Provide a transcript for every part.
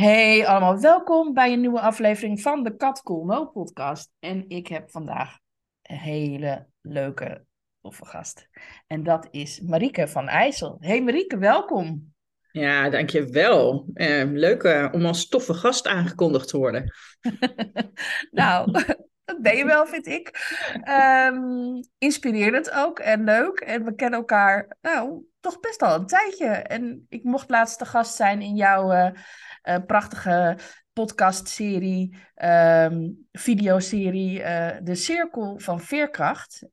Hey allemaal, welkom bij een nieuwe aflevering van de Kat Cool No podcast. En ik heb vandaag een hele leuke, toffe gast. En dat is Marieke van IJssel. Hey Marieke, welkom. Ja, dankjewel. Uh, leuk uh, om als toffe gast aangekondigd te worden. nou, dat ben je wel, vind ik. Um, inspirerend ook en leuk. En we kennen elkaar, nou, toch best al een tijdje. En ik mocht laatste gast zijn in jouw uh, prachtige podcastserie, um, videoserie, De Cirkel van Veerkracht.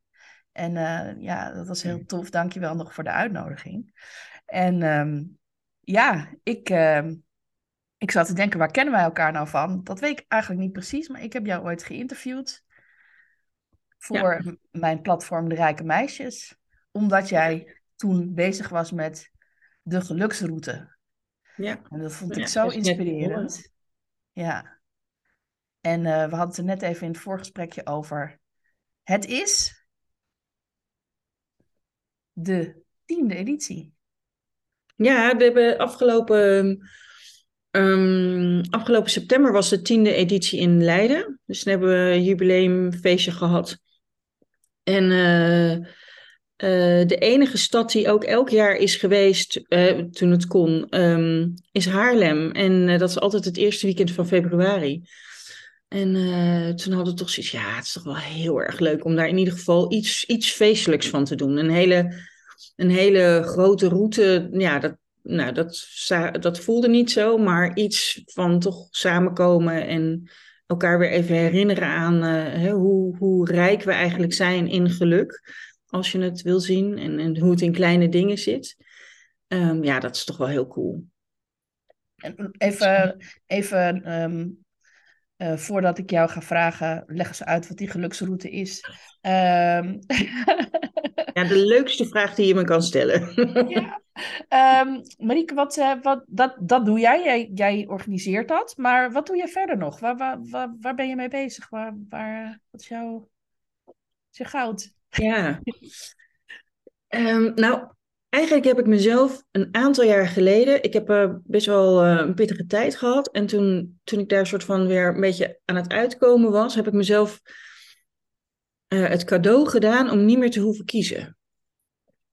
En ja, dat was heel tof. Dank je wel nog voor de uitnodiging. En um, ja, ik, uh, ik zat te denken, waar kennen wij elkaar nou van? Dat weet ik eigenlijk niet precies, maar ik heb jou ooit geïnterviewd voor ja. mijn platform De Rijke Meisjes. Omdat jij toen bezig was met de geluksroute. Ja. En dat vond ik ja, zo inspirerend. Ja. En uh, we hadden het er net even in het voorgesprekje over. Het is de tiende editie. Ja, we hebben afgelopen, um, afgelopen september was de tiende editie in Leiden. Dus toen hebben we een jubileumfeestje gehad. En uh, uh, de enige stad die ook elk jaar is geweest, uh, toen het kon, um, is Haarlem. En dat is altijd het eerste weekend van februari. En toen hadden we toch zoiets, ja, het is toch wel heel erg leuk om daar in ieder geval iets, iets feestelijks van te doen. Een hele een hele grote route, ja, dat, nou, dat, dat voelde niet zo, maar iets van toch samenkomen en elkaar weer even herinneren aan hoe, hoe rijk we eigenlijk zijn in geluk, als je het wil zien, en, en hoe het in kleine dingen zit. Um, ja, dat is toch wel heel cool. Even, even um, uh, voordat ik jou ga vragen, leg eens uit wat die geluksroute is. Um... Ja, de leukste vraag die je me kan stellen. Ja. Marieke, wat, uh, wat, dat, dat doe jij. jij. jij. organiseert dat. Maar wat doe je verder nog? Waar, waar, waar, waar ben je mee bezig? Waar, waar, wat is jouw, is je goud? Ja. um, nou, eigenlijk heb ik mezelf een aantal jaar geleden... Ik heb uh, best wel uh, een pittige tijd gehad. En toen, toen ik daar soort van weer een beetje aan het uitkomen was... heb ik mezelf uh, het cadeau gedaan om niet meer te hoeven kiezen.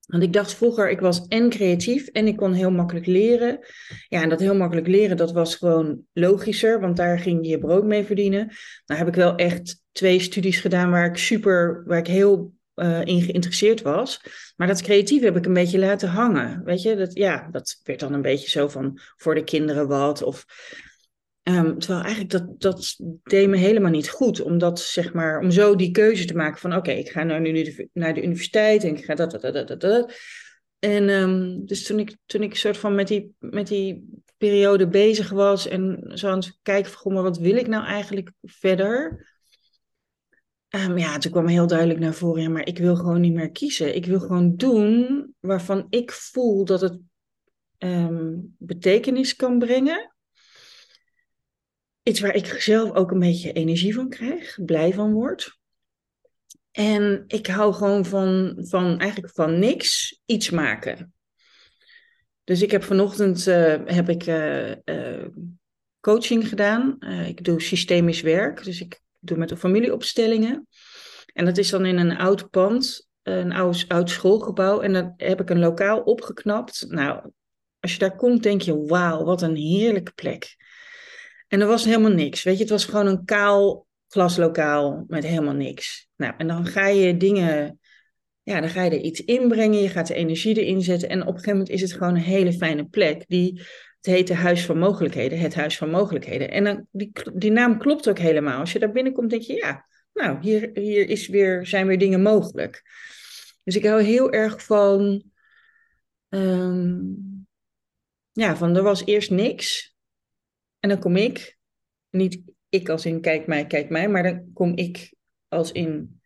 Want ik dacht vroeger, ik was en creatief en ik kon heel makkelijk leren. Ja, en dat heel makkelijk leren, dat was gewoon logischer, want daar ging je je brood mee verdienen. Nou heb ik wel echt twee studies gedaan waar ik super, waar ik heel uh, in geïnteresseerd was. Maar dat creatief heb ik een beetje laten hangen. Weet je, dat, ja, dat werd dan een beetje zo van voor de kinderen wat. Of Um, terwijl eigenlijk dat, dat deed me helemaal niet goed. Om, dat, zeg maar, om zo die keuze te maken van oké, ik ga nou nu naar de universiteit en ik ga dat, dat, dat, dat, dat. En um, dus toen ik, toen ik soort van met die, met die periode bezig was en zo aan het kijken van, maar wat wil ik nou eigenlijk verder? Um, ja, toen kwam heel duidelijk naar voren, ja, maar ik wil gewoon niet meer kiezen. Ik wil gewoon doen waarvan ik voel dat het betekenis kan brengen iets waar ik zelf ook een beetje energie van krijg, blij van word. En ik hou gewoon van, van eigenlijk van niks iets maken. Dus ik heb vanochtend uh, heb ik, uh, uh, coaching gedaan. ik doe systemisch werk, dus ik doe met de familieopstellingen. En dat is dan in een oud pand, een oud, oud schoolgebouw. En dan heb ik een lokaal opgeknapt. Nou, als je daar komt, denk je: wauw, wat een heerlijke plek. En er was helemaal niks. Weet je, het was gewoon een kaal klaslokaal met helemaal niks. Nou, en dan ga je dingen, ja, dan ga je er iets inbrengen. Je gaat de energie erin zetten. En op een gegeven moment is het gewoon een hele fijne plek. Die, het heet de Huis van Mogelijkheden. Het Huis van Mogelijkheden. En dan, die, die naam klopt ook helemaal. Als je daar binnenkomt, denk je, ja, nou, hier, hier is weer, zijn weer dingen mogelijk. Dus ik hou heel erg van, ehm, ja, van er was eerst niks. En dan kom ik, niet ik als in kijk mij, kijk mij, maar dan kom ik als in,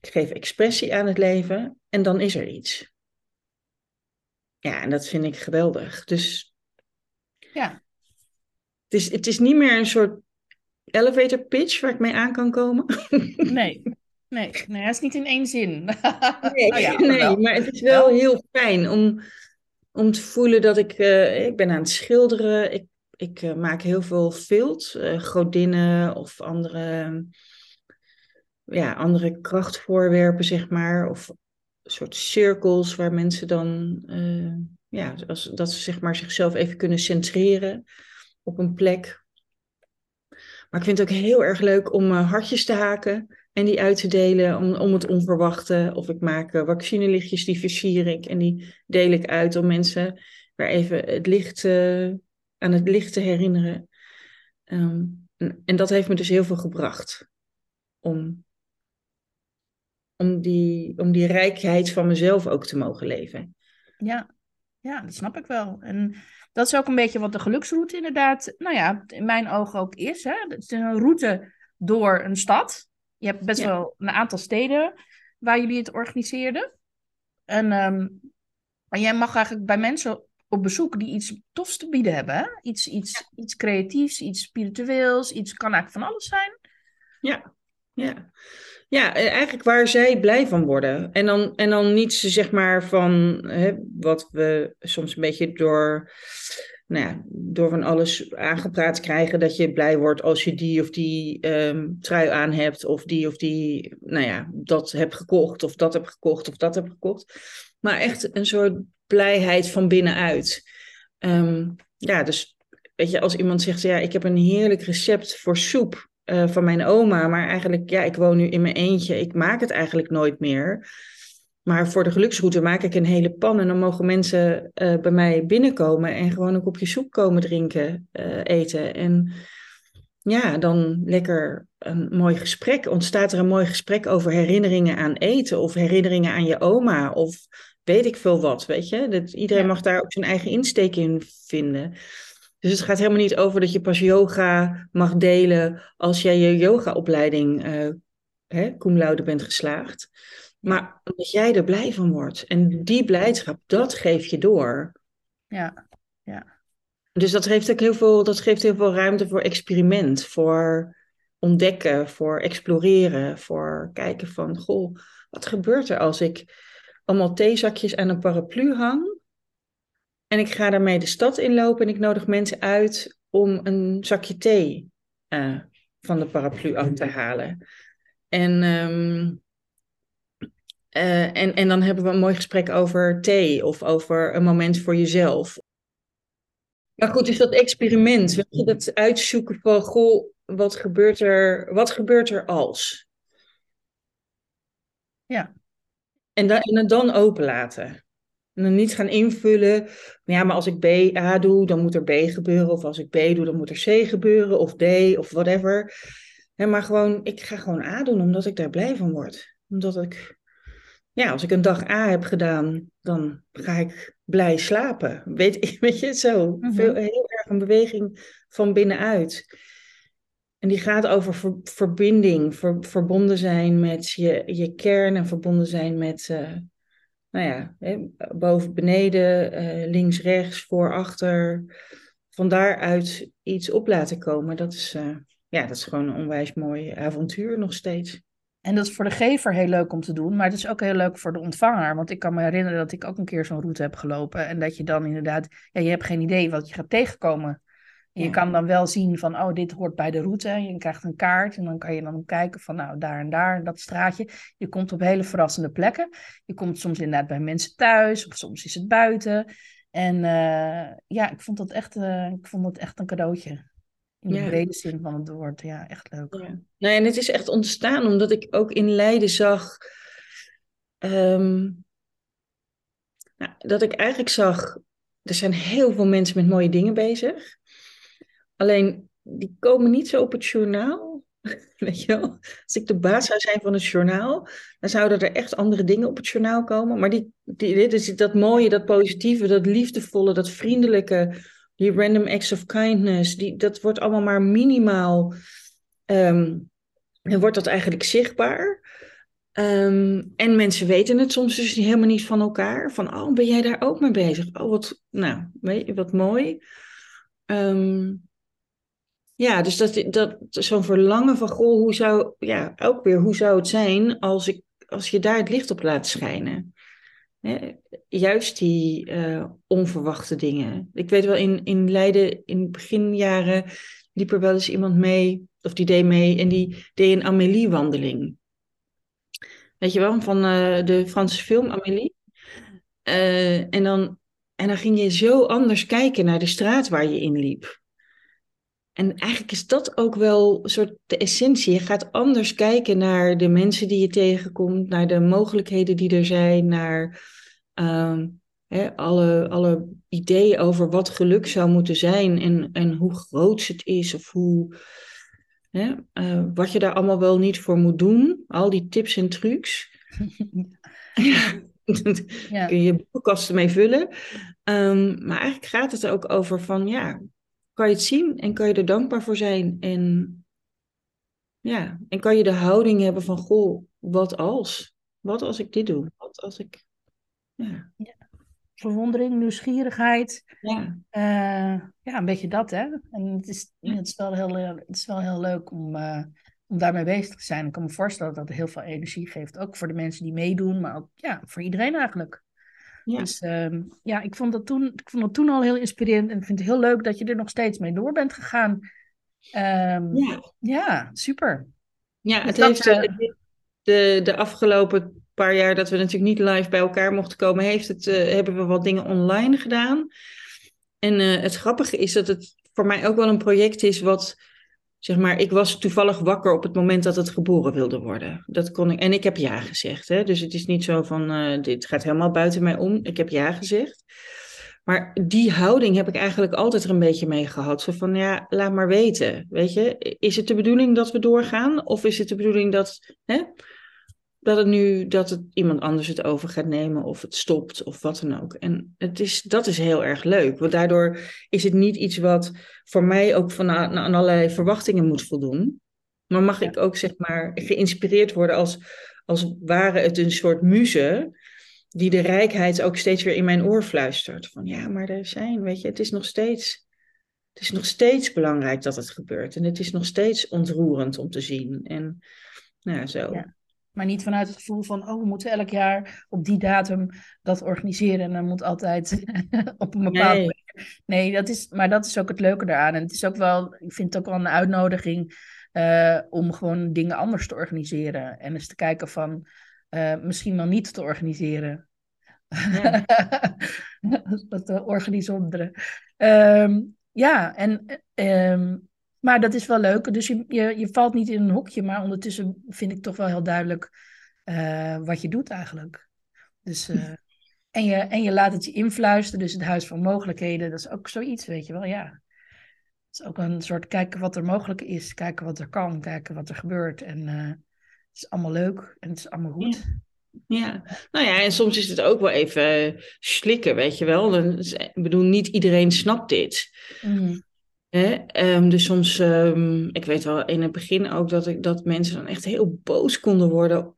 ik geef expressie aan het leven en dan is er iets. Ja, en dat vind ik geweldig. Dus Ja, het is, het is niet meer een soort elevator pitch waar ik mee aan kan komen. nee. Nee, nee, dat is niet in één zin. Nee, Nou ja, nee wel. maar het is wel Wel. heel fijn om, om te voelen dat ik... eh, ik ben aan het schilderen. Ik, ik eh, maak heel veel vilt. eh, godinnen of andere, ja, andere krachtvoorwerpen, zeg maar. Of soort cirkels waar mensen dan... eh, ja, als, dat ze zeg maar, zichzelf even kunnen centreren op een plek. Maar ik vind het ook heel erg leuk om eh, hartjes te haken en die uit te delen om, om het onverwachte. Of ik maak uh, vaccinelichtjes, die versier ik en die deel ik uit om mensen weer even het licht, uh, aan het licht te herinneren. Um, en, en, dat heeft me dus heel veel gebracht. Om, om, die, om die rijkheid van mezelf ook te mogen leven. Ja, ja, dat snap ik wel. En dat is ook een beetje wat de geluksroute inderdaad, nou ja, in mijn ogen ook is. Hè? Het is een route door een stad. Je hebt best ja. wel een aantal steden waar jullie het organiseerden. En, um, en jij mag eigenlijk bij mensen op bezoek die iets tofs te bieden hebben. Hè? Iets, iets, ja. iets creatiefs, iets spiritueels, iets kan eigenlijk van alles zijn. Ja, ja. Ja, eigenlijk waar zij blij van worden. En dan, en dan niet zeg maar van hè, wat we soms een beetje door, nou ja, door van alles aangepraat krijgen. Dat je blij wordt als je die of die um, trui aan hebt. Of die of die, nou ja, dat hebt gekocht. Of dat heb gekocht. Of dat heb gekocht. Maar echt een soort blijheid van binnenuit. Um, ja, dus weet je, als iemand zegt, ja, ik heb een heerlijk recept voor soep. Uh, van mijn oma. Maar eigenlijk, ja, ik woon nu in mijn eentje. Ik maak het eigenlijk nooit meer. Maar voor de geluksroute maak ik een hele pan. En dan mogen mensen uh, bij mij binnenkomen en gewoon een kopje soep komen drinken, uh, eten. En ja, dan lekker een mooi gesprek. Ontstaat er een mooi gesprek over herinneringen aan eten of herinneringen aan je oma of weet ik veel wat, weet je. Dat, iedereen ja. mag daar ook zijn eigen insteek in vinden. Dus het gaat helemaal niet over dat je pas yoga mag delen als jij je yogaopleiding uh, hè, cum laude bent geslaagd. Maar omdat jij er blij van wordt. En die blijdschap, dat geef je door. Ja, ja. Dus dat geeft ook heel veel, dat geeft heel veel ruimte voor experiment, voor ontdekken, voor exploreren, voor kijken van, goh, wat gebeurt er als ik allemaal theezakjes aan een paraplu hang? En ik ga daarmee de stad inlopen en ik nodig mensen uit om een zakje thee uh, van de paraplu af te halen. En, um, uh, en, en dan hebben we een mooi gesprek over thee of over een moment voor jezelf. Maar goed, dus dat experiment, weet je, dat uitzoeken van, goh, wat gebeurt er, wat gebeurt er als? Ja. En, da en het dan openlaten. Niet gaan invullen. Ja, maar als ik B, A doe, dan moet er B gebeuren. Of als ik B doe, dan moet er C gebeuren. Of D, of whatever. Ja, maar gewoon, ik ga gewoon A doen, omdat ik daar blij van word. Omdat ik, ja, als ik een dag A heb gedaan, dan ga ik blij slapen. Weet, weet je, zo. Mm -hmm. Veel, heel erg een beweging van binnenuit. En die gaat over ver, verbinding, ver, verbonden zijn met je, je kern en verbonden zijn met... Uh, nou ja, hè, boven, beneden, uh, links, rechts, voor, achter. Van daaruit iets op laten komen. Dat is, uh, ja, dat is gewoon een onwijs mooi avontuur nog steeds. En dat is voor de gever heel leuk om te doen, maar het is ook heel leuk voor de ontvanger. Want ik kan me herinneren dat ik ook een keer zo'n route heb gelopen. En dat je dan inderdaad, ja, je hebt geen idee wat je gaat tegenkomen. Je kan dan wel zien van, oh, dit hoort bij de route. Je krijgt een kaart en dan kan je dan kijken van, nou, daar en daar, dat straatje. Je komt op hele verrassende plekken. Je komt soms inderdaad bij mensen thuis of soms is het buiten. En uh, ja, ik vond dat echt, uh, ik vond dat echt een cadeautje. In de ja. brede zin van het woord. Ja, echt leuk. Ja. Nee, en het is echt ontstaan omdat ik ook in Leiden zag... Um, nou, dat ik eigenlijk zag... Er zijn heel veel mensen met mooie dingen bezig. Alleen, die komen niet zo op het journaal. Weet je wel? Als ik de baas zou zijn van het journaal, dan zouden er echt andere dingen op het journaal komen. Maar die, die, is dat mooie, dat positieve, dat liefdevolle, dat vriendelijke, die random acts of kindness, die, dat wordt allemaal maar minimaal. Um, en wordt dat eigenlijk zichtbaar. Ehm, en mensen weten het soms dus helemaal niet van elkaar. Van, oh, ben jij daar ook mee bezig? Oh, wat, nou, weet je, wat mooi. Um, ja, dus dat, dat, zo'n verlangen van, goh, hoe zou, ja, ook weer, hoe zou het zijn als, ik, als je daar het licht op laat schijnen? juist die uh, onverwachte dingen. Ik weet wel, in, in Leiden, in beginjaren, liep er wel eens iemand mee, of die deed mee, en die deed een Amélie-wandeling. Weet je wel, van uh, de Franse film Amélie. Uh, en, dan, en dan ging je zo anders kijken naar de straat waar je in liep. En eigenlijk is dat ook wel een soort de essentie. Je gaat anders kijken naar de mensen die je tegenkomt, naar de mogelijkheden die er zijn, naar uh, hè, alle, alle ideeën over wat geluk zou moeten zijn en, en hoe groot het is of hoe, hè, uh, wat je daar allemaal wel niet voor moet doen. Al die tips en trucs. ja. kun je boekenkasten mee vullen. Um, maar eigenlijk gaat het er ook over van, ja, kan je het zien en kan je er dankbaar voor zijn. En ja, en kan je de houding hebben van, goh, wat als? Wat als ik dit doe? Wat als ik... Ja. ja. Verwondering, nieuwsgierigheid. Ja. Uh, ja, een beetje dat, hè. En het is, het is, wel, heel, het is wel heel leuk om, uh, om daarmee bezig te zijn. Ik kan me voorstellen dat het heel veel energie geeft. Ook voor de mensen die meedoen, maar ook ja, voor iedereen eigenlijk. Ja. Dus uh, ja, ik vond, dat toen, ik vond dat toen al heel inspirerend. En ik vind het heel leuk dat je er nog steeds mee door bent gegaan. Um, ja. ja, super. Ja, het heeft uh, de, de afgelopen paar jaar dat we natuurlijk niet live bij elkaar mochten komen, heeft het, uh, hebben we wat dingen online gedaan. En uh, het grappige is dat het voor mij ook wel een project is wat zeg maar, ik was toevallig wakker op het moment dat het geboren wilde worden. Dat kon ik, en ik heb ja gezegd. Hè? Dus het is niet zo van, uh, dit gaat helemaal buiten mij om. Ik heb ja gezegd. Maar die houding heb ik eigenlijk altijd er een beetje mee gehad. Zo van, ja, laat maar weten. Weet je, is het de bedoeling dat we doorgaan? Of is het de bedoeling dat, hè, dat het nu dat het iemand anders het over gaat nemen of het stopt of wat dan ook. En het is, dat is heel erg leuk, want daardoor is het niet iets wat voor mij ook van aan, aan allerlei verwachtingen moet voldoen. Maar mag ik ook zeg maar geïnspireerd worden als, als ware het een soort muze die de rijkheid ook steeds weer in mijn oor fluistert. Van ja, maar er zijn, weet je, het is nog steeds, het is nog steeds belangrijk dat het gebeurt. En het is nog steeds ontroerend om te zien. En nou, zo. Ja. Maar niet vanuit het gevoel van, oh, we moeten elk jaar op die datum dat organiseren. En dan moet altijd op een bepaalde nee. Nee, dat is, maar dat is ook het leuke daaraan. En het is ook wel, ik vind het ook wel een uitnodiging uh, om gewoon dingen anders te organiseren. En eens te kijken van, uh, misschien wel niet te organiseren. Ja. dat organiseren. Um, ja, en um, maar dat is wel leuk. Dus je, je, je valt niet in een hokje, maar ondertussen vind ik toch wel heel duidelijk uh, wat je doet eigenlijk. Dus, uh, en, je, en je laat het je influisteren, dus het huis van mogelijkheden, dat is ook zoiets, weet je wel, ja. Het is ook een soort kijken wat er mogelijk is, kijken wat er kan, kijken wat er gebeurt. En uh, het is allemaal leuk en het is allemaal goed. Ja. nou ja, en soms is het ook wel even slikken, weet je wel. Dan, ik bedoel, niet iedereen snapt dit. Mm. Um, dus soms, um, ik weet wel in het begin ook dat, ik, dat mensen dan echt heel boos konden worden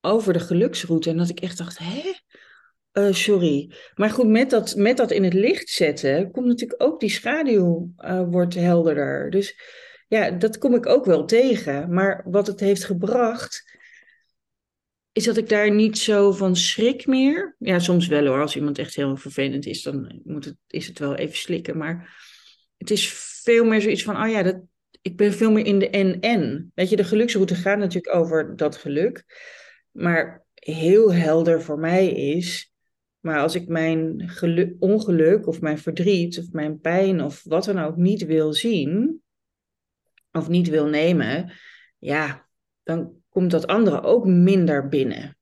over de geluksroute. En dat ik echt dacht, hè? Uh, sorry. Maar goed, met dat, met dat in het licht zetten, komt natuurlijk ook die schaduw uh, wordt helderder. Dus ja, dat kom ik ook wel tegen. Maar wat het heeft gebracht, is dat ik daar niet zo van schrik meer. Ja, soms wel hoor. Als iemand echt heel vervelend is, dan moet het, is het wel even slikken. Maar het is veel meer zoiets van, oh ja, dat, ik ben veel meer in de en-en. Weet je, de geluksroute gaat natuurlijk over dat geluk. Maar heel helder voor mij is, maar als ik mijn ongeluk of mijn verdriet of mijn pijn of wat dan ook niet wil zien of niet wil nemen, ja, dan komt dat andere ook minder binnen.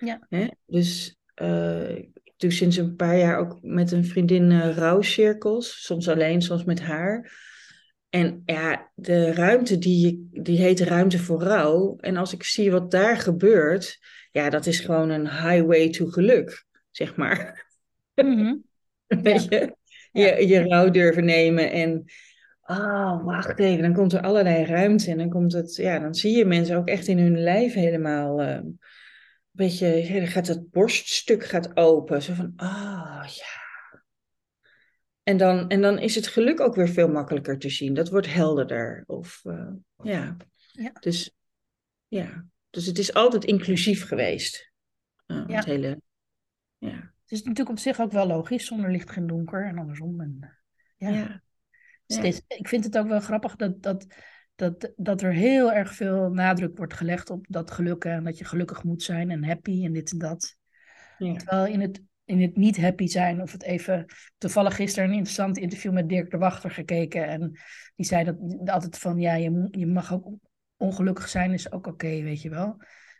Ja. Dus uh, doe sinds een paar jaar ook met een vriendin uh, rouwcirkels. Soms alleen, soms met haar. En ja, de ruimte die, die heet ruimte voor rouw. En als ik zie wat daar gebeurt, ja, dat is gewoon een highway to geluk, zeg maar. Mhm. Weet je? Je, je rouw durven nemen en oh, wacht even, dan komt er allerlei ruimte en dan komt het, ja, dan zie je mensen ook echt in hun lijf helemaal, uh, een beetje, ja, dan gaat het borststuk gaat open, zo van, ah, oh, ja. En dan, en dan is het geluk ook weer veel makkelijker te zien. Dat wordt helderder. Of, uh, ja. Ja. Dus, ja. dus het is altijd inclusief geweest. Uh, Ja. Het hele, ja. Het is natuurlijk op zich ook wel logisch, zonder licht geen donker en andersom. En, ja. Ja. Ja. Steeds, ik vind het ook wel grappig dat, dat, dat, dat er heel erg veel nadruk wordt gelegd op dat gelukken en dat je gelukkig moet zijn en happy en dit en dat. Ja. Terwijl in het, in het niet happy zijn, of het even toevallig gisteren een interessant interview met Dirk de Wachter gekeken. En die zei dat altijd van ja, je, je mag ook ongelukkig zijn, is ook oké, weet je wel.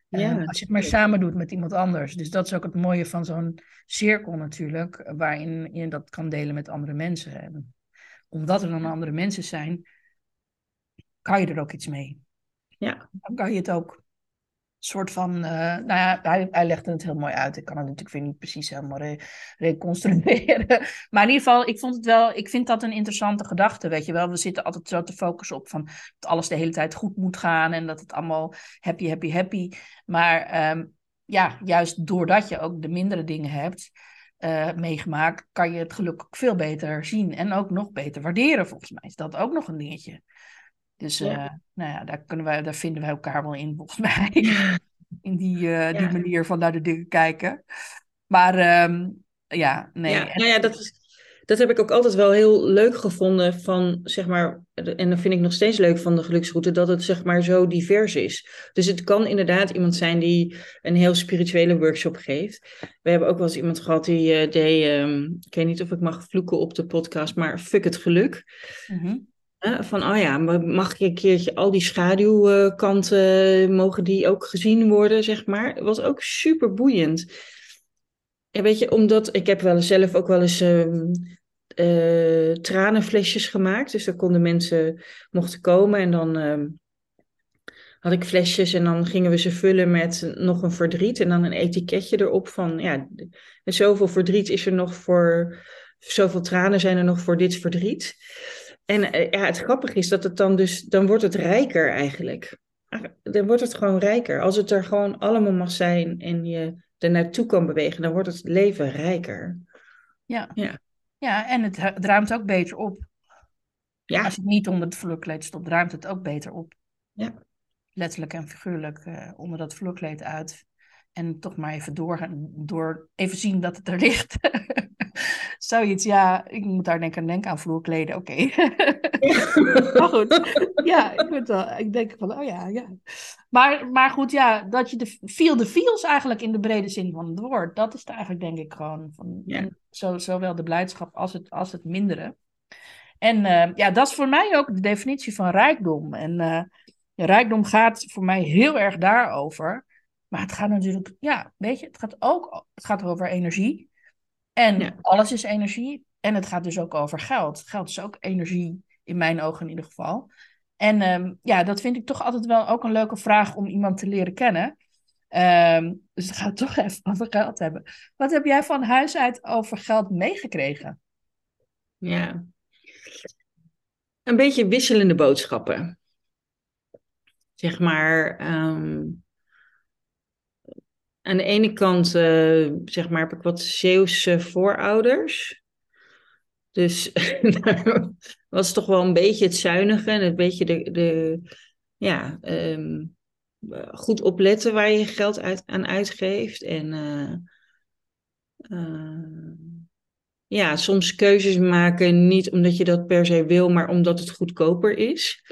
Ja, als je het maar samen doet met iemand anders. Dus dat is ook het mooie van zo'n cirkel natuurlijk, waarin je dat kan delen met andere mensen. En omdat er dan andere mensen zijn, kan je er ook iets mee. Ja. Dan kan je het ook soort van, eh, nou ja, hij, hij legde het heel mooi uit. Ik kan het natuurlijk weer niet precies helemaal re- reconstrueren. Maar in ieder geval, ik vond het wel, ik vind dat een interessante gedachte, weet je wel. We zitten altijd zo te focussen op van dat alles de hele tijd goed moet gaan en dat het allemaal happy, happy, happy. Maar ehm, ja, juist doordat je ook de mindere dingen hebt eh, meegemaakt, kan je het geluk ook veel beter zien en ook nog beter waarderen. Volgens mij is dat ook nog een dingetje. Dus Ja. eh, nou ja, daar, kunnen wij, daar vinden wij elkaar wel in, volgens mij. In die, eh, die Ja. manier van naar de dingen kijken. Maar ehm, ja, nee. Ja, nou ja, dat, is, dat heb ik ook altijd wel heel leuk gevonden van, zeg maar, en dat vind ik nog steeds leuk van de geluksroute, dat het zeg maar zo divers is. Dus het kan inderdaad iemand zijn die een heel spirituele workshop geeft. We hebben ook wel eens iemand gehad die eh, deed, ehm, ik weet niet of ik mag vloeken op de podcast, maar fuck het geluk. Hè, van, oh ja, mag ik een keertje al die schaduwkanten, mogen die ook gezien worden, zeg maar. Was ook super boeiend. En weet je, omdat ik heb wel zelf ook wel eens ehm, eh, tranenflesjes gemaakt. Dus daar konden mensen, mochten komen en dan ehm, had ik flesjes en dan gingen we ze vullen met nog een verdriet. En dan een etiketje erop van, ja, zoveel verdriet is er nog voor, zoveel tranen zijn er nog voor dit verdriet. En eh, ja, het grappige is dat het dan dus, dan wordt het rijker eigenlijk. Dan wordt het gewoon rijker. Als het er gewoon allemaal mag zijn en je er naartoe kan bewegen, dan wordt het leven rijker. Ja. Ja. ja, en het, het ruimt ook beter op. Ja, Als je het niet onder het vloerkleed stopt, ruimt het ook beter op. Ja. Letterlijk en figuurlijk eh, onder dat vloerkleed uit. En toch maar even doorgaan, door even zien dat het er ligt. Zoiets, ja, ik moet daar denken, denken aan vloerkleden, oké. maar goed, ja, ik, weet wel, ik denk van, oh ja, ja. Maar, maar goed, ja, dat je de feel the feels eigenlijk in de brede zin van het woord, dat is het eigenlijk denk ik gewoon van, Ja. zo, zowel de blijdschap als het, als het mindere. En eh, ja, dat is voor mij ook de definitie van rijkdom. En eh, rijkdom gaat voor mij heel erg daarover. Maar het gaat natuurlijk, ja, weet je, het gaat ook het gaat over energie. En Ja. alles is energie. En het gaat dus ook over geld. Geld is ook energie, in mijn ogen in ieder geval. En ehm, ja, dat vind ik toch altijd wel ook een leuke vraag om iemand te leren kennen. Ehm, dus we gaan het toch even over geld hebben. Wat heb jij van huis uit over geld meegekregen? ja. Een beetje wisselende boodschappen. Zeg maar, ehm, aan de ene kant, eh, zeg maar, heb ik wat Zeeuwse voorouders. Dus daar was toch wel een beetje het zuinige en een beetje de, de ja, ehm, goed opletten waar je geld uit, aan uitgeeft. En eh, eh, ja, soms keuzes maken, niet omdat je dat per se wil, maar omdat het goedkoper is.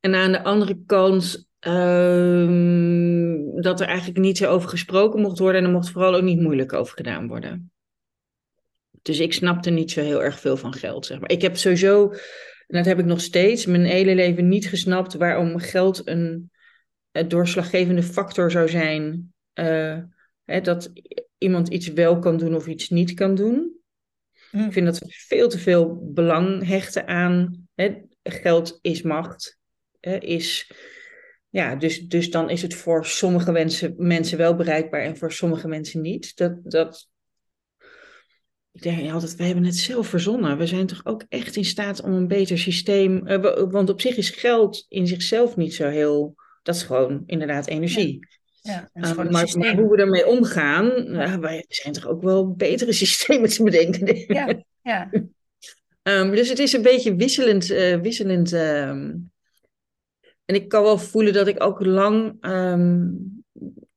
En aan de andere kant ehm, dat er eigenlijk niet zo over gesproken mocht worden en er mocht vooral ook niet moeilijk over gedaan worden. Dus ik snapte niet zo heel erg veel van geld, zeg maar. Ik heb sowieso, en dat heb ik nog steeds, mijn hele leven niet gesnapt waarom geld een, een doorslaggevende factor zou zijn. eh, hè, dat iemand iets wel kan doen of iets niet kan doen. Hm. Ik vind dat we veel te veel belang hechten aan hè, geld is macht. Hè, is, ja, dus, dus dan is het voor sommige mensen, mensen wel bereikbaar en voor sommige mensen niet. Dat, dat, ik denk altijd, we hebben het zelf verzonnen. We zijn toch ook echt in staat om een beter systeem. Uh, want op zich is geld in zichzelf niet zo heel. Dat is gewoon inderdaad energie. Ja, uh, maar, maar, hoe we ermee omgaan, uh, wij zijn toch ook wel betere systemen te bedenken. Ja, ja. um, dus het is een beetje wisselend. wisselend um, en ik kan wel voelen dat ik ook lang, um,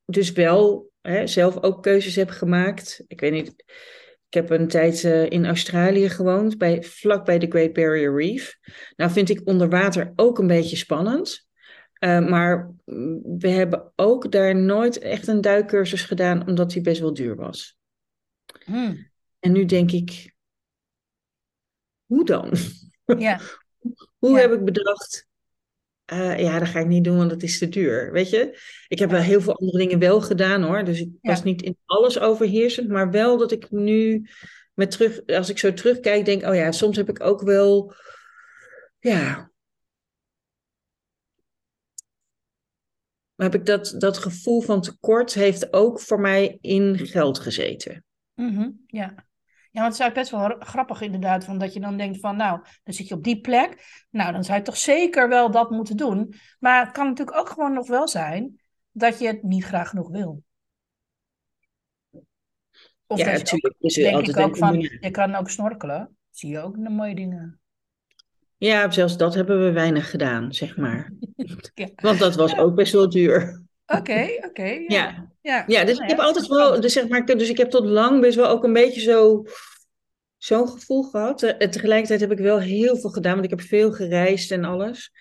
dus wel hè, zelf ook keuzes heb gemaakt. Ik weet niet ik heb een tijd uh, in Australië gewoond, bij, vlak bij de Great Barrier Reef. Nou vind ik onder water ook een beetje spannend. Uh, maar we hebben ook daar nooit echt een duikcursus gedaan, omdat die best wel duur was. Hmm. En nu denk ik, hoe dan? Ja. hoe Ja. heb ik bedacht, uh, ja, dat ga ik niet doen, want dat is te duur. Weet je, ik heb wel heel veel andere dingen wel gedaan hoor. Dus ik Ja. was niet in alles overheersend, maar wel dat ik nu met terug, als ik zo terugkijk, denk: oh ja, soms heb ik ook wel, ja. Maar heb ik dat, dat gevoel van tekort heeft ook voor mij in geld gezeten. Mhm, ja. Ja, want het is eigenlijk best wel grappig inderdaad, van dat je dan denkt van, nou, dan zit je op die plek. Nou, dan zou je toch zeker wel dat moeten doen. Maar het kan natuurlijk ook gewoon nog wel zijn dat je het niet graag genoeg wil. Of ja, dat ook, natuurlijk. er denk altijd ik ook van, je kan ook snorkelen. Zie je ook de mooie dingen. Ja, zelfs dat hebben we weinig gedaan, zeg maar. Ja. Want dat was ook best wel duur. Oké, oké. ja. Ja. Ja. Ja, dus Nou ik heb ja, altijd wel, dus zeg maar, dus ik heb tot lang best wel ook een beetje zo, zo'n gevoel gehad. Eh, En tegelijkertijd heb ik wel heel veel gedaan, want ik heb veel gereisd en alles.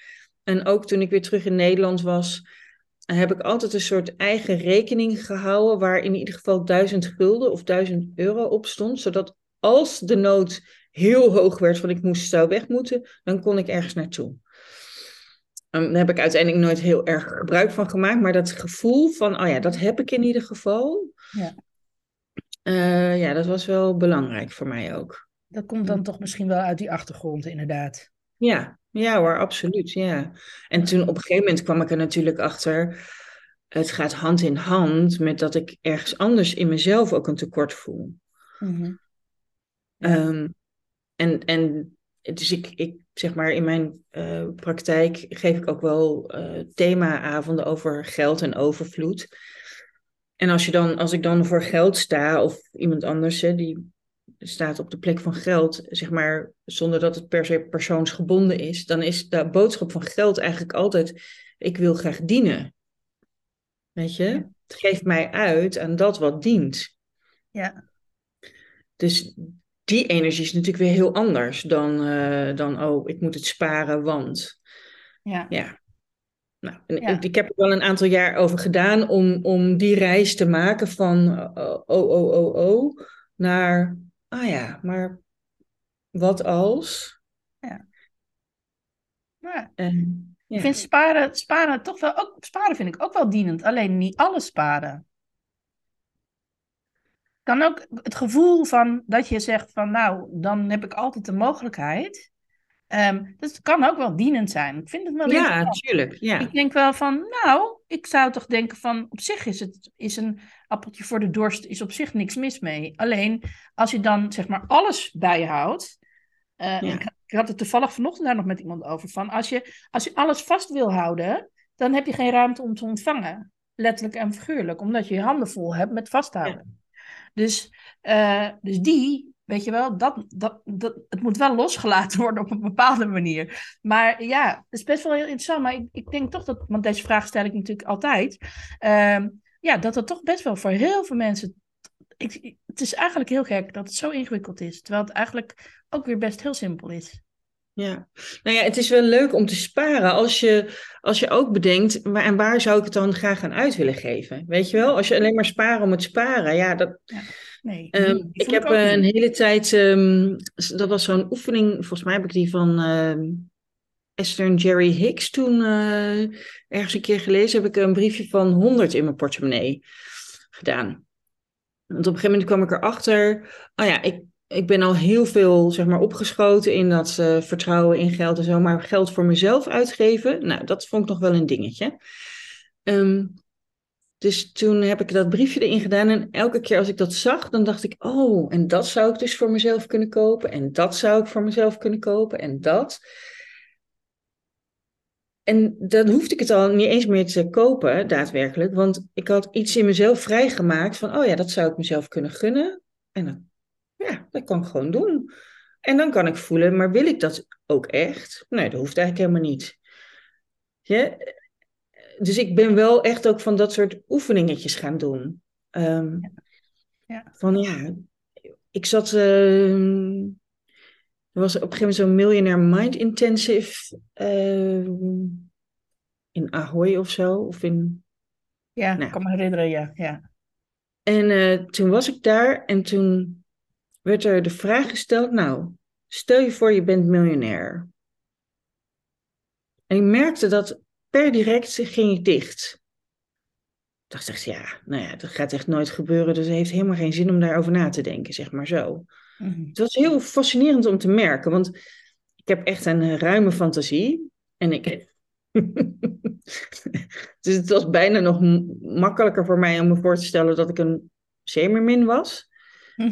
En ook toen ik weer terug in Nederland was, heb ik altijd een soort eigen rekening gehouden, waar in ieder geval duizend gulden of duizend euro op stond, zodat als de nood heel hoog werd van ik moest zou weg moeten, dan kon ik ergens naartoe. Um, daar heb ik uiteindelijk nooit heel erg gebruik van gemaakt, maar dat gevoel van, oh ja, dat heb ik in ieder geval. Ja. Uh, ja, dat was wel belangrijk voor mij ook. Dat komt dan toch misschien wel uit die achtergrond, inderdaad. Ja, ja hoor, absoluut, ja. En toen op een gegeven moment kwam ik er natuurlijk achter, het gaat hand in hand met dat ik ergens anders in mezelf ook een tekort voel. Um, en, en dus ik, ik zeg maar in mijn uh, praktijk geef ik ook wel uh, themaavonden over geld en overvloed. En als, je dan, als ik dan voor geld sta, of iemand anders hè, die staat op de plek van geld, zeg maar zonder dat het per se persoonsgebonden is, dan is de boodschap van geld eigenlijk altijd: ik wil graag dienen. Weet je? Ja. Het geeft mij uit aan dat wat dient. Ja. Dus die energie is natuurlijk weer heel anders dan, uh, dan oh, ik moet het sparen, want. Ja. ja. Nou, Ja. Ik, ik heb er wel een aantal jaar over gedaan om, om die reis te maken van uh, oh, oh, oh, oh, naar, ah ja, maar wat als? Ja. Ja. En, ja. Ik vind sparen, sparen toch wel ook, sparen vind ik ook wel dienend, alleen niet alles sparen. Kan ook het gevoel van dat je zegt van nou, dan heb ik altijd de mogelijkheid. Um, dat kan ook wel dienend zijn. Ik vind het wel Ja, natuurlijk. Ja. Ik denk wel van, nou, ik zou toch denken van, op zich is het is een appeltje voor de dorst, is op zich niks mis mee. Alleen als je dan zeg maar alles bijhoudt. Uh, ja. ik, ik, had het toevallig vanochtend daar nog met iemand over van, als je, als je alles vast wil houden, dan heb je geen ruimte om te ontvangen. Letterlijk en figuurlijk, omdat je je handen vol hebt met vasthouden. Ja. Dus, uh, dus die, weet je wel, dat, dat, dat, het moet wel losgelaten worden op een bepaalde manier. Maar ja, het is best wel heel interessant. Maar ik, ik denk toch dat, want deze vraag stel ik natuurlijk altijd. Uh, ja, dat het toch best wel voor heel veel mensen. Ik, het is eigenlijk heel gek dat het zo ingewikkeld is. Terwijl het eigenlijk ook weer best heel simpel is. Ja, nou ja, het is wel leuk om te sparen als je, als je ook bedenkt, maar en waar zou ik het dan graag aan uit willen geven? Weet je wel, als je alleen maar sparen om het sparen, ja, dat. Ja. Nee, um, ik heb uh, een hele tijd, um, dat was zo'n oefening, volgens mij heb ik die van uh, Esther en Jerry Hicks toen uh, ergens een keer gelezen, heb ik een briefje van 100 in mijn portemonnee gedaan. Want op een gegeven moment kwam ik erachter, oh ja, ik, ik ben al heel veel zeg maar, opgeschoten in dat uh, vertrouwen in geld en zo. Maar geld voor mezelf uitgeven, nou, dat vond ik nog wel een dingetje. Um, dus toen heb ik dat briefje erin gedaan. En elke keer als ik dat zag, dan dacht ik: Oh, en dat zou ik dus voor mezelf kunnen kopen. En dat zou ik voor mezelf kunnen kopen. En dat. En dan hoefde ik het al niet eens meer te kopen, daadwerkelijk. Want ik had iets in mezelf vrijgemaakt van: Oh ja, dat zou ik mezelf kunnen gunnen. En dan, ja, dat kan ik gewoon doen. En dan kan ik voelen: Maar wil ik dat ook echt? Nee, dat hoeft eigenlijk helemaal niet. Ja, dus ik ben wel echt ook van dat soort oefeningetjes gaan doen. Um, ja. Van ja, ik zat. Uh, er was op een gegeven moment zo'n Millionaire Mind Intensive uh, in Ahoy of zo. Of in, ja, nou. ik kan me herinneren, ja. ja. En uh, toen was ik daar en toen werd er de vraag gesteld: Nou, stel je voor je bent miljonair. En ik merkte dat per direct ging ik dicht. Ik dacht echt, ja, nou ja, dat gaat echt nooit gebeuren. Dus het heeft helemaal geen zin om daarover na te denken, zeg maar zo. Mm Het was heel fascinerend om te merken, want ik heb echt een ruime fantasie. En ik. dus het was bijna nog makkelijker voor mij om me voor te stellen dat ik een zeemermin was.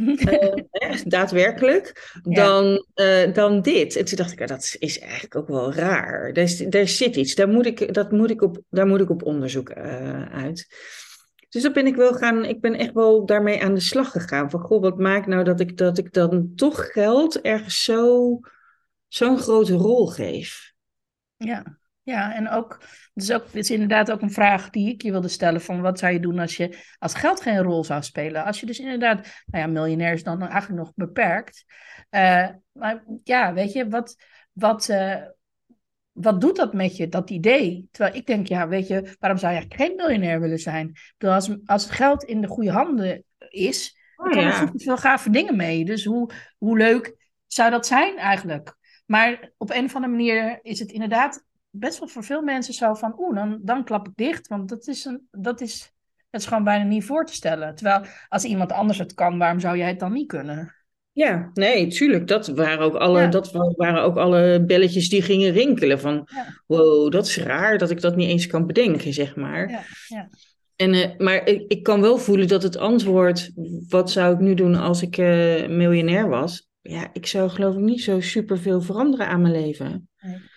uh, daadwerkelijk, dan, uh, dan dit. En toen dacht ik, dat is eigenlijk ook wel raar. Daar, zit iets, daar moet ik, dat moet ik op, daar moet ik op onderzoek uh, uit. Dus dat ben ik wel gaan, ik ben echt wel daarmee aan de slag gegaan. Van goh, wat maakt nou dat ik, dat ik dan toch geld ergens zo, zo'n grote rol geef? Ja. Ja, en ook, is, ook, het is inderdaad ook een vraag die ik je wilde stellen: van wat zou je doen als, je, als geld geen rol zou spelen? Als je dus inderdaad, nou ja, miljonair is dan eigenlijk nog beperkt. Uh, maar ja, weet je, wat, wat, uh, wat doet dat met je, dat idee? Terwijl ik denk, ja, weet je, waarom zou je geen miljonair willen zijn? Bedoel, als, als het geld in de goede handen is, dan oh, ja. er veel gave dingen mee. Dus hoe, hoe leuk zou dat zijn eigenlijk? Maar op een of andere manier is het inderdaad best wel voor veel mensen zo van, oeh, dan, dan klap ik dicht. Want dat is, een, dat, is, dat is gewoon bijna niet voor te stellen. Terwijl als iemand anders het kan, waarom zou jij het dan niet kunnen? Ja, nee, tuurlijk. Dat waren ook alle, dat waren ook alle belletjes die gingen rinkelen. Van, wow, dat is raar dat ik dat niet eens kan bedenken, zeg maar. Ja, ja. En, uh, maar ik, ik kan wel voelen dat het antwoord, wat zou ik nu doen als ik uh, miljonair was? Ja, ik zou geloof ik niet zo super veel veranderen aan mijn leven. Nee.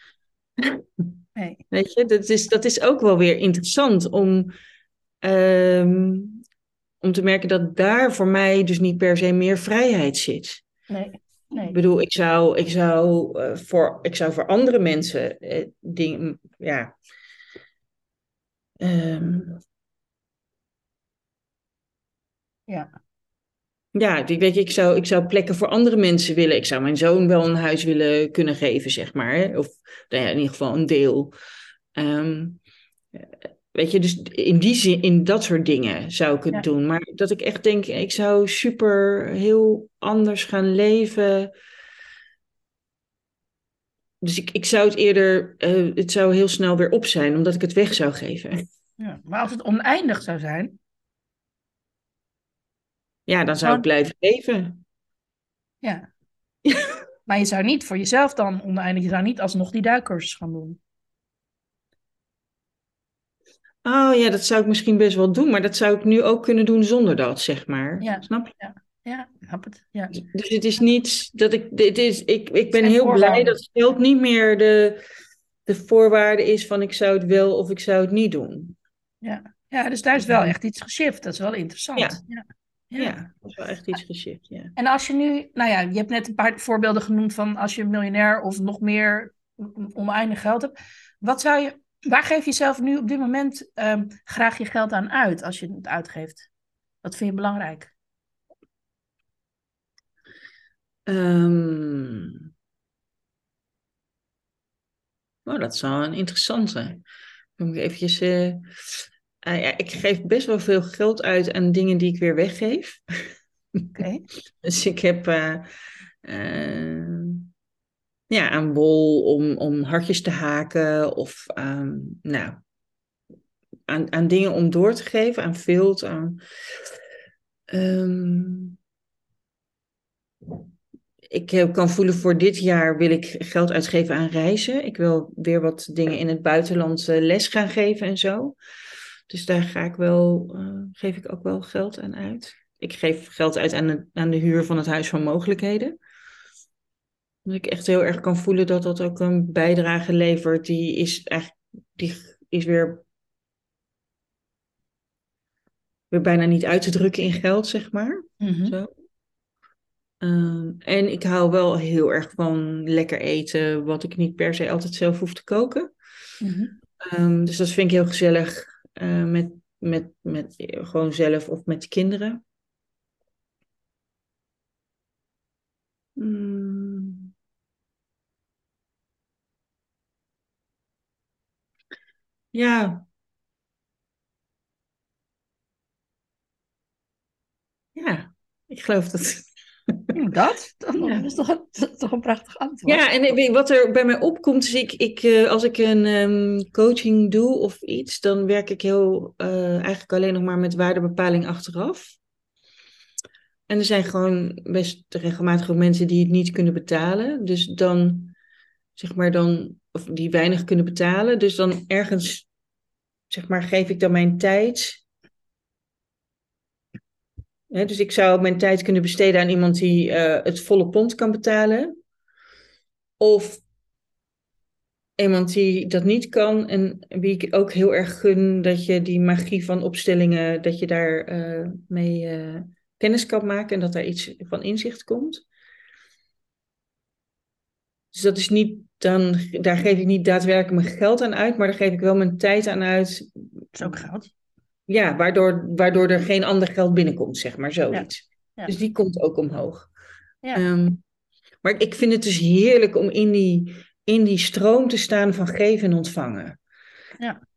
Nee. Weet je, dat is, dat is ook wel weer interessant om, um, om te merken dat daar voor mij dus niet per se meer vrijheid zit. Nee. Nee. Ik bedoel, ik zou, ik zou, uh, voor, ik zou voor andere mensen uh, dingen, ja. Um, ja. Ja, weet je, ik, zou, ik zou plekken voor andere mensen willen. Ik zou mijn zoon wel een huis willen kunnen geven, zeg maar. Of nou ja, in ieder geval een deel. Um, weet je, dus in die zin, in dat soort dingen zou ik het doen. Maar dat ik echt denk, ik zou super heel anders gaan leven. Dus ik, ik zou het eerder, uh, het zou heel snel weer op zijn, omdat ik het weg zou geven. Ja, maar als het oneindig zou zijn, ja, dan zou ik blijven leven. Ja. maar je zou niet voor jezelf dan oneindig, je zou niet alsnog die duikcursus gaan doen. Oh ja, dat zou ik misschien best wel doen, maar dat zou ik nu ook kunnen doen zonder dat, zeg maar. Ja. Snap je? Ja, ja snap het. Ja. Dus het is niet dat ik, dit is, ik, ik ben heel blij dat geld niet meer de, de voorwaarde is van ik zou het wel of ik zou het niet doen. Ja, ja dus daar is wel echt iets geshift. Dat is wel interessant. ja. Ja. Dat is wel echt iets geschikt, ja. En als je nu, nou ja, je hebt net een paar voorbeelden genoemd van als je miljonair of nog meer oneindig geld hebt. Wat zou je, waar geef je zelf nu op dit moment um, graag je geld aan uit als je het uitgeeft? Wat vind je belangrijk? Um, oh, dat zou een interessante. Dan moet ik eventjes... Uh, uh, ja, ik geef best wel veel geld uit aan dingen die ik weer weggeef. Oké. dus ik heb uh, uh, ja, aan wol om, om hartjes te haken of um, nou, aan, aan dingen om door te geven, aan vilt, aan... Um, ik eh, kan voelen voor dit jaar wil ik geld uitgeven aan reizen. Ik wil weer wat dingen in het buitenland eh, les gaan geven en zo. Dus daar ga ik wel, uh, geef ik ook wel geld aan uit. Ik geef geld uit aan de, aan de huur van het Huis van Mogelijkheden. Dat ik echt heel erg kan voelen dat dat ook een bijdrage levert. Die is, eigenlijk, die is weer, weer bijna niet uit te drukken in geld, zeg maar. Mhm. Zo. Um, en ik hou wel heel erg van lekker eten, wat ik niet per se altijd zelf hoef te koken. Mhm. Um, dus dat vind ik heel gezellig uh, met, met, met gewoon zelf of met de kinderen. Mm. Ja. Ja, ik geloof dat. Dat? Dat Ja. is toch, dat is toch een prachtig antwoord? Ja, en wat er bij mij opkomt, is ik, ik, eh, als ik een ehm, coaching doe of iets, dan werk ik heel eh, eigenlijk alleen nog maar met waardebepaling achteraf. En er zijn gewoon best regelmatig ook mensen die het niet kunnen betalen. Dus dan, zeg maar dan, of die weinig kunnen betalen. Dus dan ergens, zeg maar, geef ik dan mijn tijd. Dus ik zou mijn tijd kunnen besteden aan iemand die eh, het volle pond kan betalen. Of iemand die dat niet kan en wie ik ook heel erg gun dat je die magie van opstellingen, dat je daar eh, mee eh, kennis kan maken en dat daar iets van inzicht komt. Dus dat is niet, dan, daar geef ik niet daadwerkelijk mijn geld aan uit, maar daar geef ik wel mijn tijd aan uit. Dat is ook goud. Ja, waardoor, waardoor er geen ander geld binnenkomt, zeg maar, zoiets. Ja. Dus die komt ook omhoog. Ja. Ehm, maar ik vind het dus heerlijk om in die, in die stroom te staan van geven en ontvangen. Ja.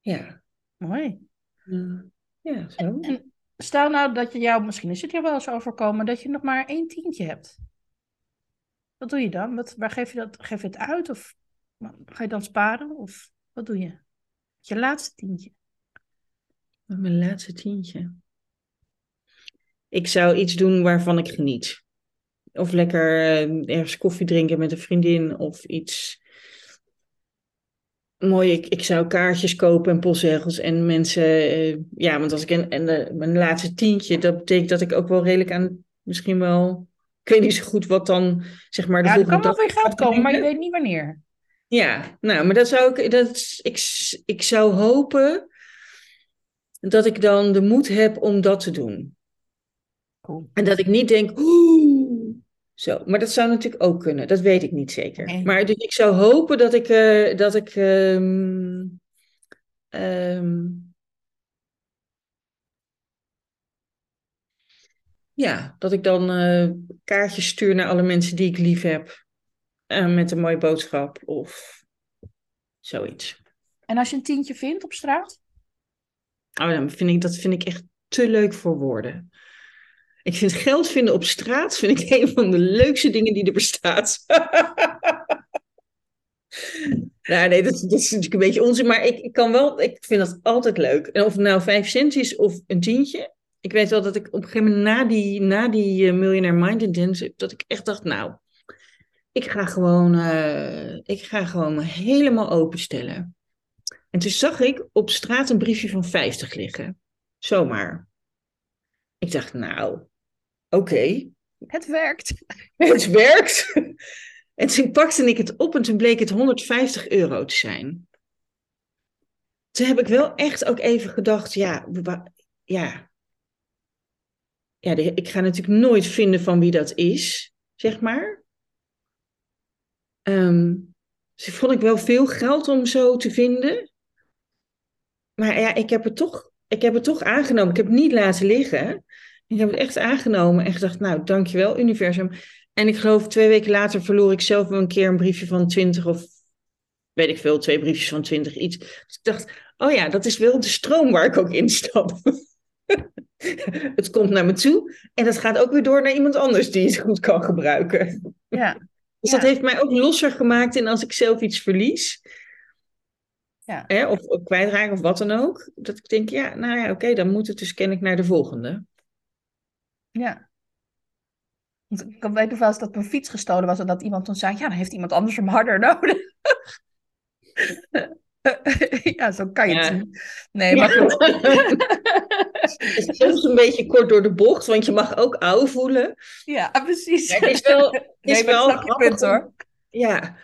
Ja. Mooi. Eh, ja, zo. En stel nou dat je jou, misschien is het jou wel eens overkomen, dat je nog maar één tientje hebt. Wat doe je dan? Wat, waar geef je dat? Geef je het uit? Of ga je dan sparen? Of wat doe je? Je laatste tientje. Met mijn laatste tientje. Ik zou iets doen waarvan ik geniet. Of lekker eh, ergens koffie drinken met een vriendin of iets. Mooi, ik, ik zou kaartjes kopen en postzegels en mensen. eh, ja, want als ik en, en de, mijn laatste tientje, dat betekent dat ik ook wel redelijk aan misschien wel. Ik weet niet zo goed wat dan, zeg maar, de Ja, er volgende kan wel weer geld komen, maar je weet niet wanneer. Ja, nou, maar dat zou ik, dat, ik, ik zou hopen dat ik dan de moed heb om dat te doen. Cool. En dat ik niet denk, oeh, zo. Maar dat zou natuurlijk ook kunnen, dat weet ik niet zeker. Maar dus ik zou hopen dat ik, eh, dat ik ehm, ehm, ja, dat ik dan eh, kaartjes stuur naar alle mensen die ik lief heb. eh, met een mooie boodschap of zoiets. En als je een tientje vindt op straat? Oh, dan vind ik, dat vind ik echt te leuk voor woorden. Ik vind geld vinden op straat vind ik een van de leukste dingen die er bestaat. nou, nee, dat, is natuurlijk een beetje onzin, maar ik, ik kan wel, ik vind dat altijd leuk. En of het nou vijf cent is of een tientje. Ik weet wel dat ik op een gegeven moment na die, na die eh, Millionaire Mind Intensive, dat ik echt dacht, nou, ik ga gewoon, eh, ik ga gewoon helemaal openstellen. En toen zag ik op straat een briefje van 50 liggen. Zomaar. Ik dacht, nou, oké, Het werkt. het werkt. En toen pakte ik het op en toen bleek het 150 euro te zijn. Toen heb ik wel echt ook even gedacht, ja, ja. Ja, ik ga natuurlijk nooit vinden van wie dat is, zeg maar. Dus vond ik wel veel geld om zo te vinden. Maar ja, ik heb het toch, ik heb het toch aangenomen. Ik heb het niet laten liggen. Ik heb het echt aangenomen en gedacht, nou, dankjewel, universum. En ik geloof twee weken later verloor ik zelf wel een keer een briefje van 20 of weet ik veel, twee briefjes van 20 iets. Dus ik dacht, oh ja, dat is wel de stroom waar ik ook instap. het komt naar me toe en dat gaat ook weer door naar iemand anders die het goed kan gebruiken. Ja. Dus Ja. dat heeft mij ook losser gemaakt in als ik zelf iets verlies. Ja. Hè, of, of kwijtraak of wat dan ook. Dat ik denk, ja, nou ja, oké, dan moet het dus kennelijk naar de volgende. Ja. Want Ik weet nog wel eens dat mijn fiets gestolen was en dat iemand toen zei, ja, dan heeft iemand anders hem harder nodig. ja, zo kan je het zien. Nee, maar goed. Het is soms een beetje kort door de bocht, want je mag ook ouw voelen. Ja, precies. Ja, het is wel, het is nee, ik wel grappig punt hoor. Ja.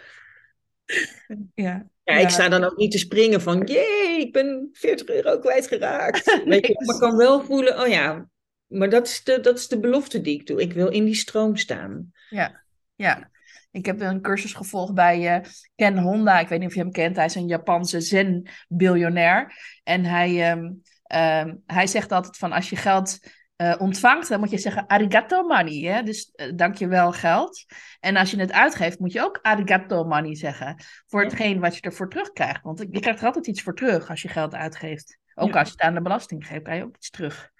Ja. Ja, ik sta dan ook niet te springen van, jee, ik ben 40 euro kwijtgeraakt. Weet je, maar ik kan wel voelen, oh ja, maar dat is, de, dat is de belofte die ik doe. Ik wil in die stroom staan. Ja, ja. Ik heb een cursus gevolgd bij eh, Ken Honda. Ik weet niet of je hem kent. Hij is een Japanse zen-biljonair. En hij, ehm, ehm, hij zegt altijd van als je geld eh, ontvangt, dan moet je zeggen arigato money. Hè? Dus eh, dankjewel geld. En als je het uitgeeft, moet je ook arigato money zeggen. Voor hetgeen wat je ervoor terugkrijgt. Want je krijgt er altijd iets voor terug als je geld uitgeeft. Ook Ja. als je het aan de belasting geeft, krijg je ook iets terug.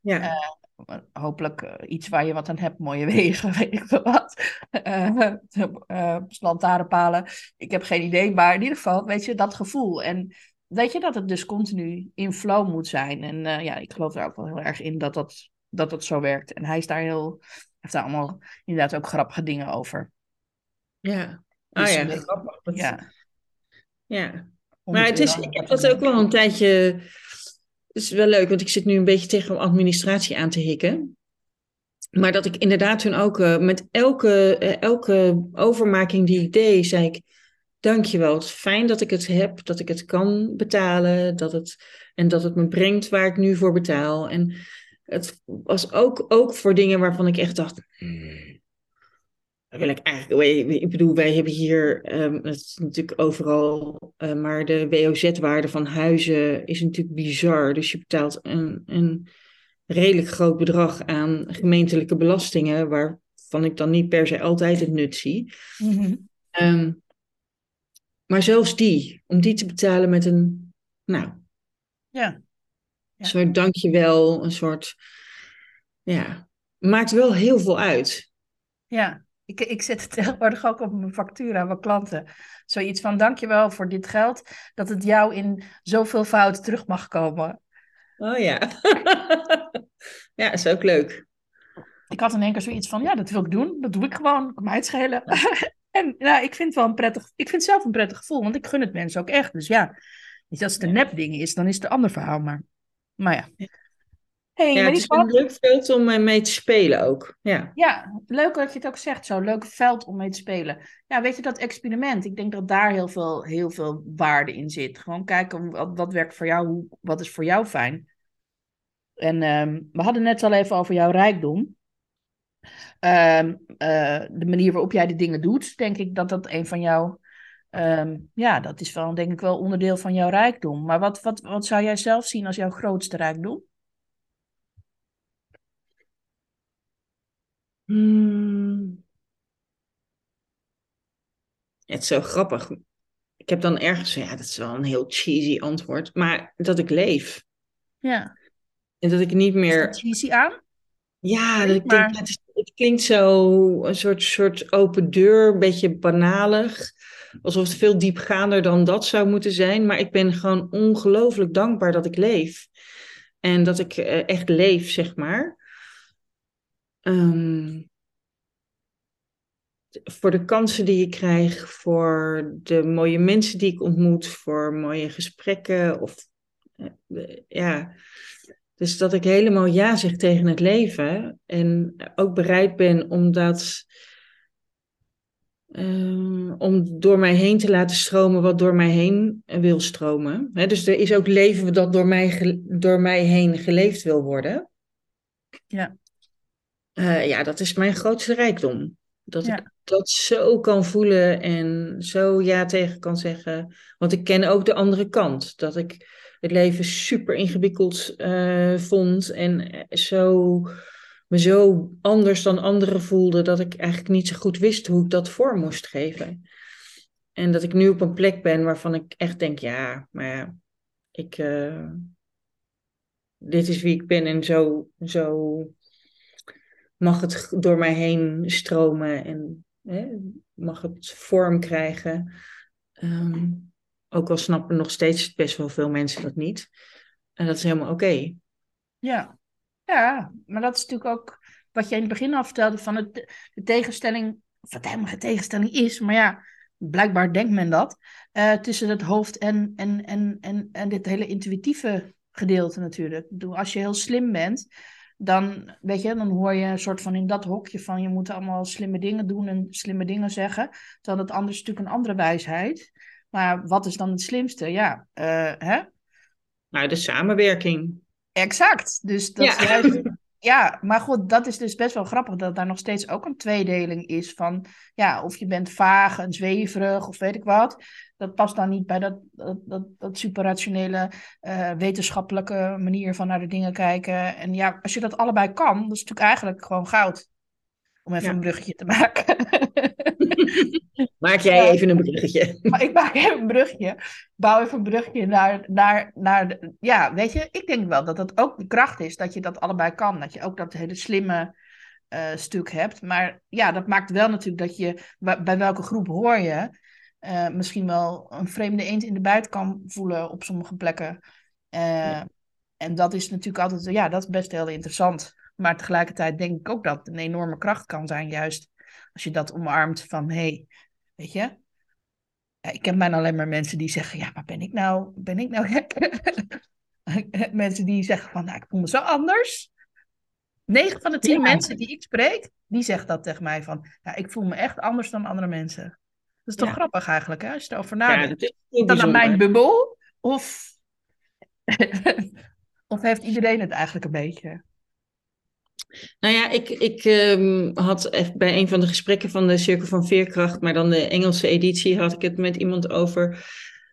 Ja, Eh, hopelijk iets waar je wat aan hebt, mooie wegen, weet ik veel wat. Eh, lantaarnpalen. Ik heb geen idee, maar in ieder geval, weet je, dat gevoel. En weet je dat het dus continu in flow moet zijn. En eh, ja, ik geloof er ook wel heel erg in dat dat, dat dat zo werkt. En hij is daar heel, heeft daar allemaal inderdaad ook grappige dingen over. ja. Ah Dus, ja, eh, grappig. Dat- Ja, ja. 100 Maar het is, ik heb dat ook wel een tijdje. Het is wel leuk, want ik zit nu een beetje tegen administratie aan te hikken. Maar dat ik inderdaad toen ook eh, met elke, eh, elke overmaking die ik deed, zei ik: Dankjewel, het is fijn dat ik het heb, dat ik het kan betalen, dat het, en dat het me brengt waar ik nu voor betaal. En het was ook, ook voor dingen waarvan ik echt dacht. "Hmm, wil ik eigenlijk. Ik bedoel, wij hebben hier, ehm, het is natuurlijk overal, eh, maar de WOZ-waarde van huizen is natuurlijk bizar. Dus je betaalt een, een redelijk groot bedrag aan gemeentelijke belastingen, waarvan ik dan niet per se altijd het nut zie. Ehm, maar zelfs die, om die te betalen met een, nou, Ja, een soort dankjewel, een soort, ja, maakt wel heel veel uit. ja. Ik, ik zet het tegenwoordig ook op mijn factuur aan mijn klanten. Zoiets van, dankjewel voor dit geld, dat het jou in zoveel fouten terug mag komen. Oh ja. ja, is ook leuk. Ik had in één keer zoiets van, ja, dat wil ik doen. Dat doe ik gewoon. Kan mij het schelen. en ja, ik vind het wel een prettig... Ik vind het zelf een prettig gevoel, want ik gun het mensen ook echt. Dus ja, als het een nepding is, dan is het een ander verhaal. Maar, maar ja. hey, Ja, het is een leuk veld om eh, mee te spelen ook. Ja. Ja, leuk dat je het ook zegt zo. Leuk veld om mee te spelen. Ja, weet je, dat experiment. Ik denk dat daar heel veel, heel veel waarde in zit. Gewoon kijken wat, wat werkt voor jou, hoe, wat is voor jou fijn. En ehm, we hadden net al even over jouw rijkdom. Ehm, eh, de manier waarop jij de dingen doet, denk ik dat dat een van jouw... ehm, ja, dat is wel, denk ik wel onderdeel van jouw rijkdom. Maar wat, wat, wat zou jij zelf zien als jouw grootste rijkdom? Hmm. Het is zo grappig. Ik heb dan ergens, ja, dat is wel een heel cheesy antwoord, maar dat ik leef. Ja, En dat ik niet meer. cheesy aan? Ja, dat ik Maar- denk, het, is- het klinkt zo een soort, soort open deur, een beetje banalig. Alsof het veel diepgaander dan dat zou moeten zijn. Maar ik ben gewoon ongelooflijk dankbaar dat ik leef. En dat ik eh, echt leef, zeg maar. Ehm, voor de kansen die ik krijg, voor de mooie mensen die ik ontmoet, voor mooie gesprekken. Of, eh, ja. Dus dat ik helemaal ja zeg tegen het leven. En ook bereid ben om dat. eh, om door mij heen te laten stromen wat door mij heen wil stromen. Hè, dus er is ook leven dat door mij, door mij heen geleefd wil worden. Ja. Eh, ja, dat is mijn grootste rijkdom. Dat Ja. ik dat zo kan voelen en zo ja tegen kan zeggen. Want ik ken ook de andere kant. Dat ik het leven super ingewikkeld eh, vond en eh, zo, me zo anders dan anderen voelde dat ik eigenlijk niet zo goed wist hoe ik dat vorm moest geven. En dat ik nu op een plek ben waarvan ik echt denk, ja, maar ja, ik, eh, dit is wie ik ben en zo, zo mag het door mij heen stromen en hè, mag het vorm krijgen. Ehm, ook al snappen nog steeds best wel veel mensen dat niet. En dat is helemaal oké. Ja. ja, maar dat is natuurlijk ook. wat je in het begin al vertelde van het, de tegenstelling, of het helemaal geen tegenstelling is, maar ja, blijkbaar denkt men dat, uh, tussen het hoofd en, en, en, en, en dit hele intuïtieve gedeelte natuurlijk. Als je heel slim bent, dan, weet je, dan hoor je een soort van in dat hokje van je moet allemaal slimme dingen doen en slimme dingen zeggen. Terwijl het anders natuurlijk een andere wijsheid. Maar wat is dan het slimste? Ja, uh, hè? Nou, de samenwerking. Exact. Dus dat ja. juist, ja, maar goed, dat is dus best wel grappig dat daar nog steeds ook een tweedeling is van, ja, of je bent vaag en zweverig of weet ik wat. Dat past dan niet bij dat, dat, dat, dat superrationele uh, wetenschappelijke manier van naar de dingen kijken. En ja, als je dat allebei kan, dat is natuurlijk eigenlijk gewoon goud. Om even een bruggetje te maken. Maak jij even een bruggetje. Maar ik maak even een bruggetje. Bouw even een bruggetje naar, naar, naar de, ja, weet je, ik denk wel dat dat ook de kracht is, dat je dat allebei kan. Dat je ook dat hele slimme uh, stuk hebt. Maar ja, dat maakt wel natuurlijk dat je, bij welke groep hoor je, uh, misschien wel een vreemde eend in de buit kan voelen op sommige plekken. Uh, ja. En dat is natuurlijk altijd, ja, dat is best heel interessant. Maar tegelijkertijd denk ik ook dat het een enorme kracht kan zijn, juist als je dat omarmt van, hé, hey, weet je, ja, ik ken bijna alleen maar mensen die zeggen, ja, maar ben ik nou, ben ik nou gek? mensen die zeggen van, nou, ik voel me zo anders. 9 van de 10 ja. mensen die ik spreek, die zeggen dat tegen mij van, ja, ik voel me echt anders dan andere mensen. Dat is toch ja. grappig eigenlijk, hè, als je erover nadenkt. Ja, is dan aan mijn bubbel? Of, of heeft iedereen het eigenlijk een beetje? Nou ja, ik, ik um, had bij een van de gesprekken van de Cirkel van Veerkracht, maar dan de Engelse editie, had ik het met iemand over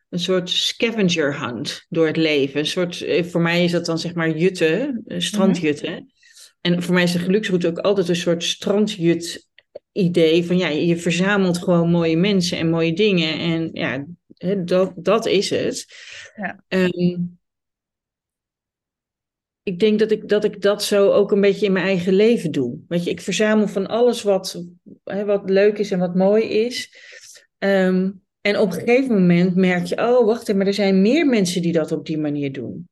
een soort scavenger hunt door het leven. Een soort, eh, voor mij is dat dan zeg maar jutten, strandjutten. Mm -hmm. En voor mij is de geluksroute ook altijd een soort strandjut idee van ja, je verzamelt gewoon mooie mensen en mooie dingen. En ja, dat, dat is het. Ja. Um, ik denk dat ik, dat ik dat zo ook een beetje in mijn eigen leven doe. Weet je, ik verzamel van alles wat, hè, wat leuk is en wat mooi is. Um, en op een gegeven moment merk je, oh wacht even, maar er zijn meer mensen die dat op die manier doen.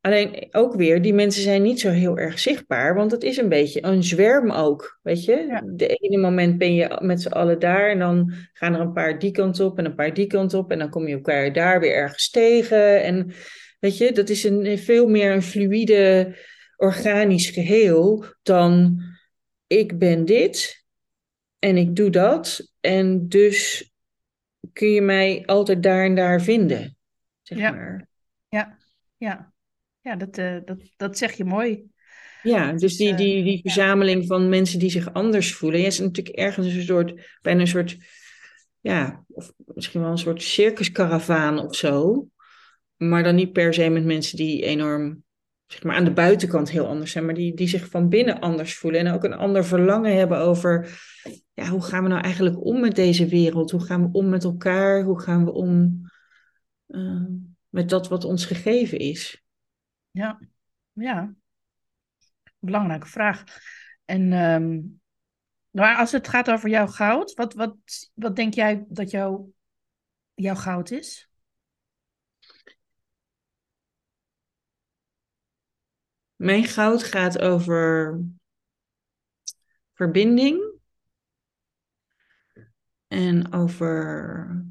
Alleen ook weer, die mensen zijn niet zo heel erg zichtbaar, want het is een beetje een zwerm ook, weet je. Ja. De ene moment ben je met z'n allen daar en dan gaan er een paar die kant op en een paar die kant op en dan kom je elkaar daar weer ergens tegen en Weet je, dat is een, veel meer een fluïde, organisch geheel dan ik ben dit en ik doe dat. En dus kun je mij altijd daar en daar vinden. Zeg ja. maar. Ja, ja. ja dat, uh, dat, dat zeg je mooi. Ja, dus die, die, die verzameling van mensen die zich anders voelen. Ja, is natuurlijk ergens een soort, bijna een soort, ja, of misschien wel een soort circuskaravaan of zo. Maar dan niet per se met mensen die enorm, zeg maar, aan de buitenkant heel anders zijn, maar die, die zich van binnen anders voelen en ook een ander verlangen hebben over, ja, hoe gaan we nou eigenlijk om met deze wereld? Hoe gaan we om met elkaar? Hoe gaan we om uh, met dat wat ons gegeven is? Ja, ja. Belangrijke vraag. En um, maar als het gaat over jouw goud, wat, wat, wat denk jij dat jouw, jouw goud is? Mijn goud gaat over verbinding en over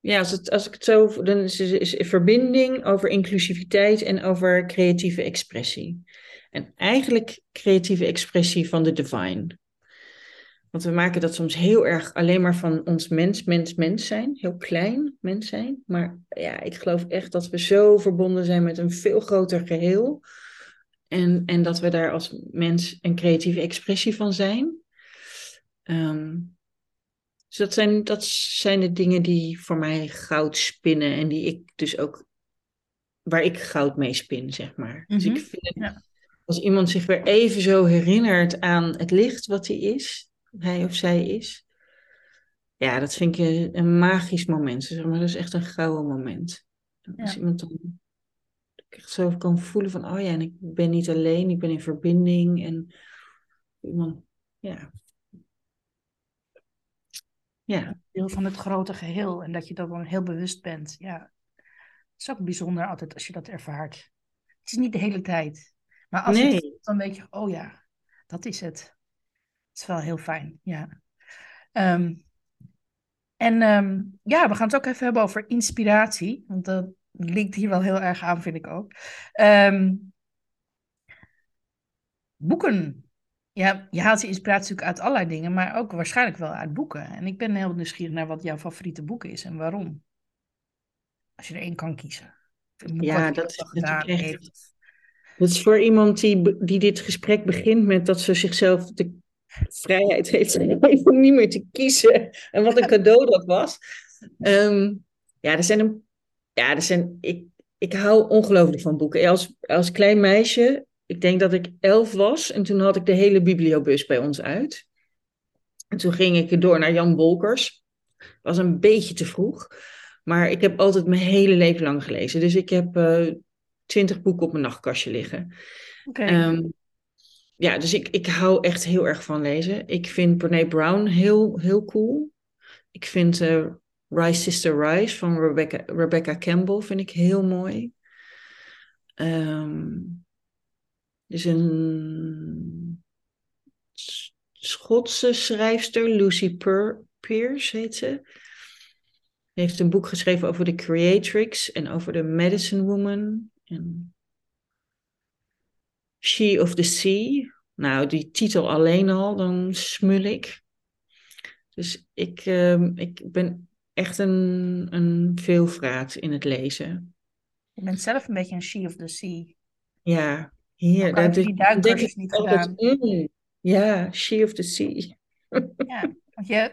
Ja, als, het, als ik het zo. Dan is, is verbinding over inclusiviteit en over creatieve expressie. En eigenlijk creatieve expressie van de divine. Want we maken dat soms heel erg alleen maar van ons mens, mens, mens zijn. Heel klein mens zijn. Maar ja, ik geloof echt dat we zo verbonden zijn met een veel groter geheel. En, en dat we daar als mens een creatieve expressie van zijn. Um, dus dat zijn, dat zijn de dingen die voor mij goud spinnen. En die ik dus ook, waar ik goud mee spin, zeg maar. Mm -hmm. Dus ik mhm. vind, ja. als iemand zich weer even zo herinnert aan het licht wat hij is hij of zij is. Ja, dat vind ik een magisch moment. Zeg maar, dat is echt een gouden moment. Als ja. iemand dan echt zo kan voelen van, oh ja, en ik ben niet alleen, ik ben in verbinding. En iemand, ja. Ja. Deel van het grote geheel en dat je dat dan heel bewust bent. Ja, is ook bijzonder altijd als je dat ervaart. Het is niet de hele tijd. Maar als Nee. het dan weet je, oh ja, dat is het. Het is wel heel fijn, ja. Ehm, en ehm, ja, we gaan het ook even hebben over inspiratie. Want dat linkt hier wel heel erg aan, vind ik ook. Ehm, boeken. Ja, je haalt je inspiratie natuurlijk uit allerlei dingen, maar ook waarschijnlijk wel uit boeken. En ik ben heel nieuwsgierig naar wat jouw favoriete boek is en waarom. Als je er één kan kiezen. Ja, dat is natuurlijk echt-. Dat is voor iemand die, die dit gesprek begint met dat ze zichzelf de vrijheid heeft om niet meer te kiezen. En wat een cadeau dat was. Ehm, ja, er zijn een, ja, er zijn, ik, ik hou ongelooflijk van boeken. Als, als klein meisje, ik denk dat ik elf was en toen had ik de hele bibliobus bij ons uit. En toen ging ik door naar Jan Wolkers. Was een beetje te vroeg. Maar ik heb altijd mijn hele leven lang gelezen. Dus ik heb eh, twintig boeken op mijn nachtkastje liggen. Oké. Ehm, ja, dus ik, ik hou echt heel erg van lezen. Ik vind Brene Brown heel, heel cool. Ik vind eh, Rise Sister Rise van Rebecca, Rebecca Campbell vind ik heel mooi. Er is een Schotse schrijfster, Lucy Per- Pierce heet ze. Heeft een boek geschreven over de Creatrix en over de Medicine Woman. En She of the Sea. Nou, die titel alleen al, dan smul ik. Dus ik, ehm, ik ben echt een, een veelvraat in het lezen. Je bent zelf een beetje een she of the sea. Ja, hier. Dat- die duikcursus ik niet gedaan. mm, ja, She of the Sea. Ja, want je,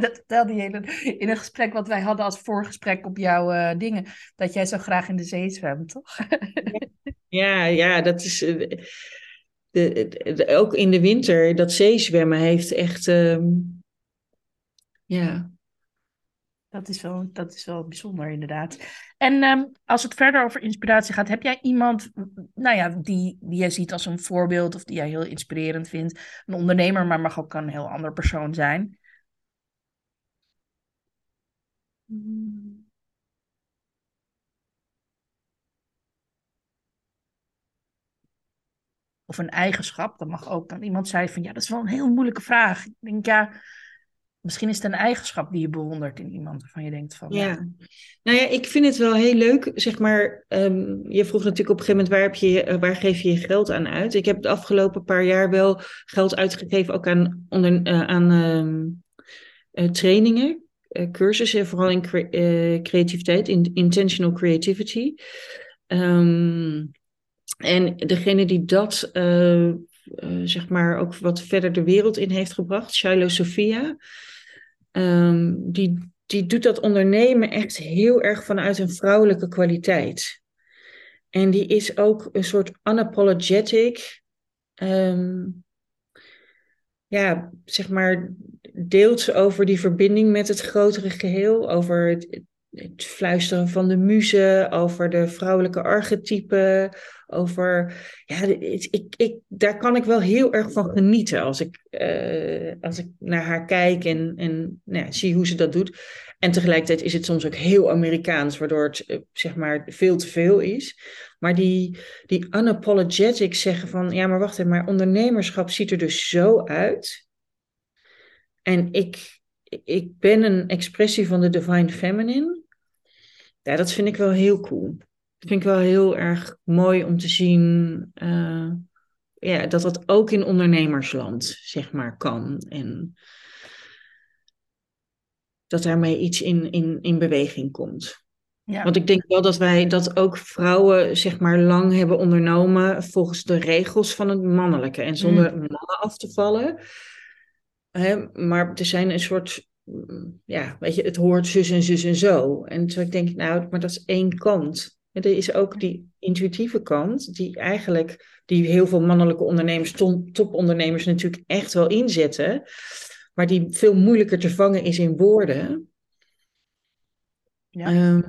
dat vertelde je in een, in een gesprek wat wij hadden als voorgesprek op jouw eh, dingen. Dat jij zo graag in de zee zwemt, toch? Ja, ja, dat is. eh, De, de- de- ook in de winter, dat zeezwemmen heeft echt. ehm, ja, Dat is wel, dat is wel bijzonder, inderdaad. En ehm, als het verder over inspiratie gaat, heb jij iemand, nou ja, die, die jij ziet als een voorbeeld of die jij heel inspirerend vindt? Een ondernemer, maar mag ook een heel ander persoon zijn. Of een eigenschap, dat mag ook. Dan iemand zei van, ja, dat is wel een heel moeilijke vraag. Ik denk, ja, misschien is het een eigenschap die je bewondert in iemand, waarvan je denkt van, ja. Nou ja, ik vind het wel heel leuk, zeg maar. ehm, je vroeg natuurlijk op een gegeven moment waar, heb je, eh, waar geef je je geld aan uit? Ik heb de afgelopen paar jaar wel geld uitgegeven, ook aan, onder, eh, aan ehm, eh, trainingen, cursussen, vooral in eh, creativiteit, in intentional creativity. Ehm, en degene die dat, eh, eh, zeg maar, ook wat verder de wereld in heeft gebracht, Shiloh Sophia, ehm, die, die doet dat ondernemen echt heel erg vanuit een vrouwelijke kwaliteit. En die is ook een soort unapologetic, ehm, ja, zeg maar, deelt over die verbinding met het grotere geheel, over het, fluisteren van de muze, over de vrouwelijke archetypen, over, ja, ik, ik, daar kan ik wel heel erg van genieten als ik, eh, als ik naar haar kijk en, en nou ja, zie hoe ze dat doet. En tegelijkertijd is het soms ook heel Amerikaans, waardoor het eh, zeg maar veel te veel is. Maar die, die unapologetic zeggen van, ja, maar wacht even, maar ondernemerschap ziet er dus zo uit. En ik, ik ben een expressie van de divine feminine. Ja, dat vind ik wel heel cool. Dat vind ik wel heel erg mooi om te zien eh, ja, dat dat ook in ondernemersland, zeg maar, kan. En dat daarmee iets in, in, in beweging komt. ja. Want ik denk wel dat wij dat ook vrouwen zeg maar lang hebben ondernomen volgens de regels van het mannelijke en zonder mannen af te vallen. Hè, maar er zijn een soort, mm, ja, weet je, het hoort zus en zus en zo. En toen ik denk, nou, maar dat is één kant. En er is ook die intuïtieve kant, die eigenlijk, die heel veel mannelijke ondernemers, top- topondernemers natuurlijk echt wel inzetten, maar die veel moeilijker te vangen is in woorden. Ja. Ehm,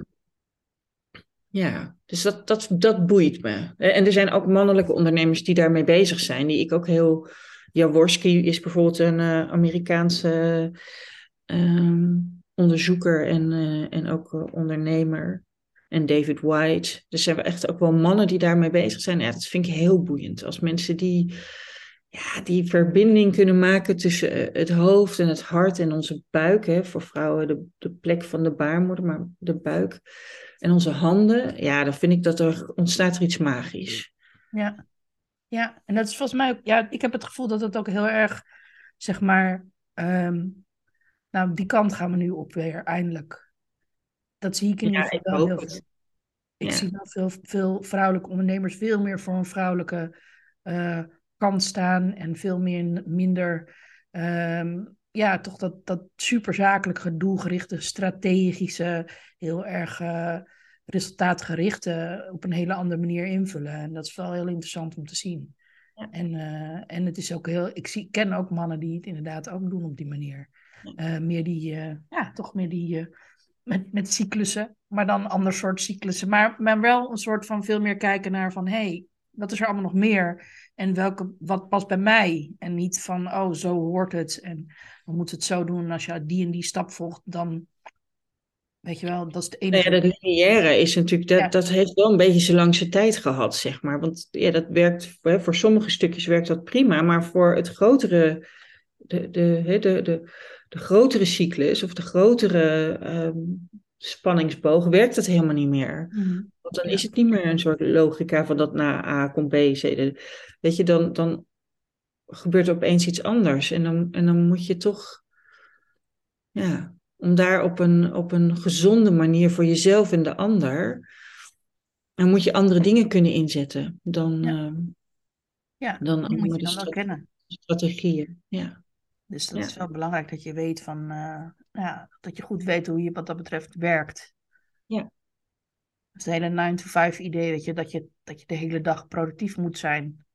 ja, dus dat, dat, dat boeit me. Eh, En er zijn ook mannelijke ondernemers die daarmee bezig zijn, die ik ook heel. Jaworski is bijvoorbeeld een eh, Amerikaanse ehm, onderzoeker en, eh, en ook ondernemer. en David White. Dus er zijn echt ook wel mannen die daarmee bezig zijn. Ja, dat vind ik heel boeiend. Als mensen die, ja, die verbinding kunnen maken tussen eh, het hoofd en het hart en onze buik. Hè, voor vrouwen de, de plek van de baarmoeder, maar de buik en onze handen. Ja, dan vind ik dat er ontstaat er iets magisch. Ja. ja, en dat is volgens mij ook, ja, ik heb het gevoel dat het ook heel erg, zeg maar, ehm, nou, die kant gaan we nu op weer, eindelijk. Dat zie ik in ieder geval wel heel veel. Ik zie wel veel, veel vrouwelijke ondernemers veel meer voor een vrouwelijke uh, kant staan en veel meer, minder, um, ja, toch dat, dat superzakelijke, doelgerichte, strategische, heel erg uh, resultaatgerichte op een hele andere manier invullen. En dat is wel heel interessant om te zien. Ja. En, uh, en het is ook heel, ik zie, ken ook mannen die het inderdaad ook doen op die manier. Uh, meer die, ja, toch meer die met, met cyclussen, maar dan een ander soort cyclussen. Maar, maar wel een soort van veel meer kijken naar van, hé, hey, wat is er allemaal nog meer? En welke, wat past bij mij? En niet van, oh, zo hoort het. En we moeten het zo doen. En als je die en die stap volgt, dan, weet je wel, dat is de enige... Nou ja, dat lineaire is natuurlijk, dat, dat heeft wel een beetje zijn langste tijd gehad, zeg maar. Want ja, dat werkt, voor sommige stukjes werkt dat prima, maar voor het grotere, de, de, de, de, de grotere cyclus of de grotere um, spanningsboog werkt dat helemaal niet meer. Mhm. Want dan is het niet meer een soort logica van dat na A komt B, C. Weet je, dan, dan gebeurt er opeens iets anders. En dan, en dan moet je toch, ja, om daar op een, op een gezonde manier voor jezelf en de ander, dan moet je andere dingen kunnen inzetten dan, ja. Uh, ja, dan, je dan. Strategieën, ja. Dus dat is wel belangrijk dat je weet van, uh, ja, dat je goed weet hoe je wat dat betreft werkt. Ja. Het hele 9 to 5 idee, weet je, dat je, dat je de hele dag productief moet zijn.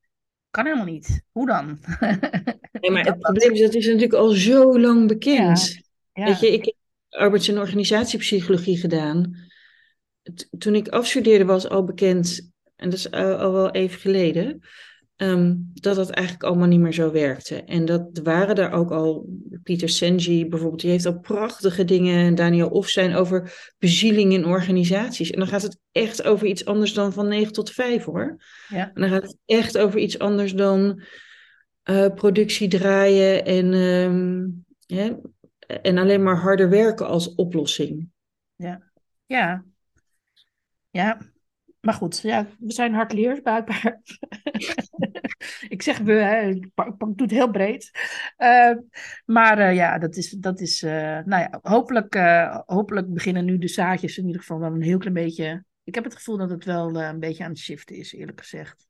Kan helemaal niet. Hoe dan? Nee, maar het probleem is, dat is natuurlijk al zo lang bekend. Ja. Weet je, ik heb arbeids- en organisatiepsychologie gedaan. toen ik afstudeerde was al bekend, en dat is al wel even geleden, Um, dat dat eigenlijk allemaal niet meer zo werkte. En dat waren er ook al, Pieter Senji bijvoorbeeld, die heeft al prachtige dingen, Daniel Offstein, over bezieling in organisaties. En dan gaat het echt over iets anders dan van 9 tot 5 hoor. Ja. En dan gaat het echt over iets anders dan uh, productie draaien en, um, ja, en alleen maar harder werken als oplossing. Ja, ja. Ja, maar goed, ja, we zijn hardleers blijkbaar. ik zeg we, ik doe het heel breed. Uh, maar uh, ja, dat is, dat is uh, nou ja, hopelijk, hopelijk beginnen nu de zaadjes in ieder geval wel een heel klein beetje. Ik heb het gevoel dat het wel een beetje aan het shiften is, eerlijk gezegd.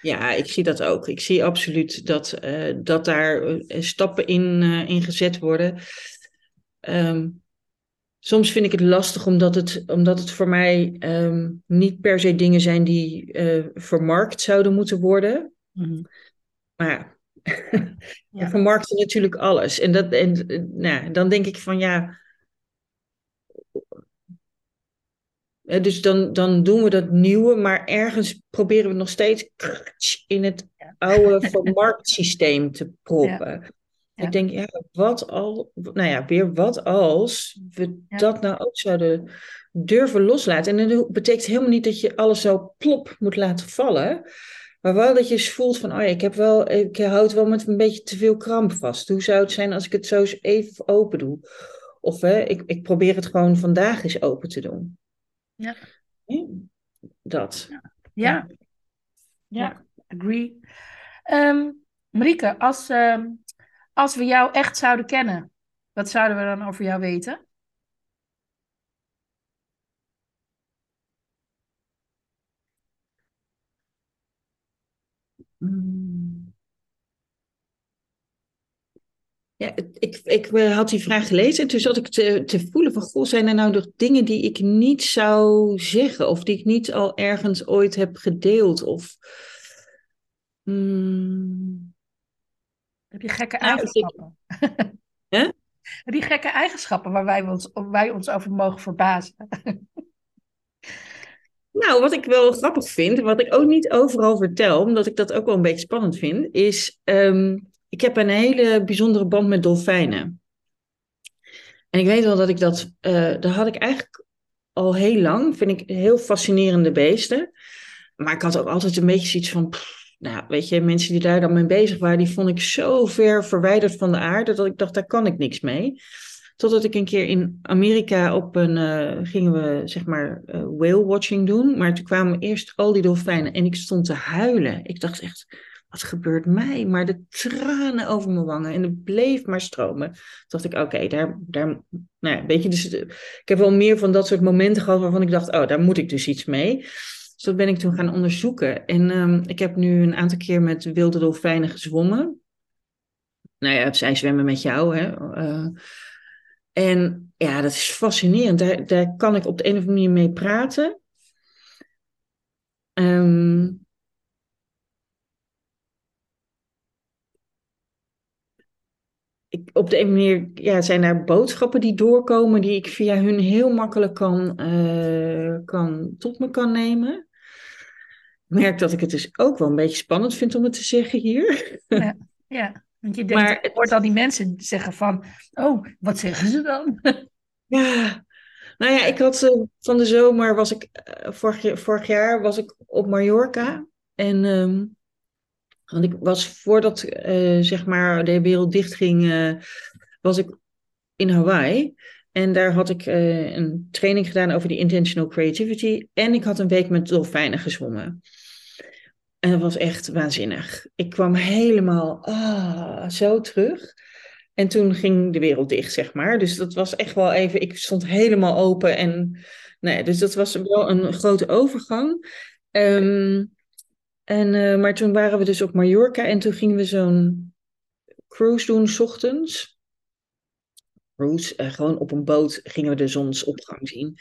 Ja, ik zie dat ook. Ik zie absoluut dat, dat daar stappen in, in gezet worden. Um, soms vind ik het lastig omdat het, omdat het voor mij um, niet per se dingen zijn die uh, vermarkt zouden moeten worden. Mm-hmm. Maar ja, vermarkten natuurlijk alles. En, dat, en nou, dan denk ik van ja. Dus dan, dan doen we dat nieuwe, maar ergens proberen we nog steeds in het oude vermarktsysteem te proppen. Ja. Ik denk, ja, wat al, nou ja, weer wat als we dat nou ook zouden durven loslaten. En dat betekent helemaal niet dat je alles zo plop moet laten vallen. Maar wel dat je voelt van, oh ja, ik, heb wel, ik houd wel met een beetje te veel kramp vast. Hoe zou het zijn als ik het zo eens even open doe? Of hè, ik, ik probeer het gewoon vandaag eens open te doen. Ja. Dat. Ja, ja. ja. agree. Um, Marieke, als, uh, als we jou echt zouden kennen, wat zouden we dan over jou weten? Hmm. Ja, ik, ik eh, had die vraag gelezen en toen zat ik te, te voelen van, goh, zijn er nou nog dingen die ik niet zou zeggen of die ik niet al ergens ooit heb gedeeld? Of, hmm. Heb je gekke nou, eigenschappen? Huh? Die gekke eigenschappen waar wij ons, wij ons over mogen verbazen. Nou, wat ik wel grappig vind, wat ik ook niet overal vertel, omdat ik dat ook wel een beetje spannend vind, is um, ik heb een hele bijzondere band met dolfijnen. En ik weet wel dat ik dat, uh, daar had ik eigenlijk al heel lang. Vind ik heel fascinerende beesten. Maar ik had ook altijd een beetje zoiets van. Nou, weet je, mensen die daar dan mee bezig waren, die vond ik zo ver verwijderd van de aarde dat ik dacht, daar kan ik niks mee. Totdat ik een keer in Amerika op een, uh, gingen we zeg maar uh, whale watching doen. Maar toen kwamen eerst al die dolfijnen en ik stond te huilen. Ik dacht echt, wat gebeurt mij? Maar de tranen over mijn wangen en het bleef maar stromen. Toen dacht ik, oké, daar, daar, nou ja, weet je, dus ik heb wel meer van dat soort momenten gehad waarvan ik dacht, oh, daar moet ik dus iets mee. Dus dat ben ik toen gaan onderzoeken. En um, ik heb nu een aantal keer met wilde dolfijnen gezwommen. Nou ja, zij zwemmen met jou, hè. Uh, en ja, dat is fascinerend. Daar, daar kan ik op de een of andere manier mee praten. Ik, op de een manier ja, zijn daar boodschappen die doorkomen die ik via hun heel makkelijk kan, uh, kan tot me kan nemen. Ik merk dat ik het dus ook wel een beetje spannend vind om het te zeggen hier. Ja, ja. want je denkt, maar het hoort al die mensen zeggen van, oh, wat zeggen ze dan? Ja, nou ja, ik had uh, van de zomer was ik, uh, vorig, vorig, jaar was ik op Mallorca en um, want ik was voordat uh, zeg maar de wereld dichtging, uh, was ik in Hawaii. En daar had ik uh, een training gedaan over die intentional creativity. En ik had een week met dolfijnen gezwommen. En dat was echt waanzinnig. Ik kwam helemaal ah, zo terug. En toen ging de wereld dicht, zeg maar. Dus dat was echt wel even. Ik stond helemaal open. En nee, dus dat was wel een grote overgang. Um, en, uh, maar toen waren we dus op Mallorca en toen gingen we zo'n cruise doen, s ochtends. Cruise, uh, gewoon op een boot gingen we de zonsopgang zien.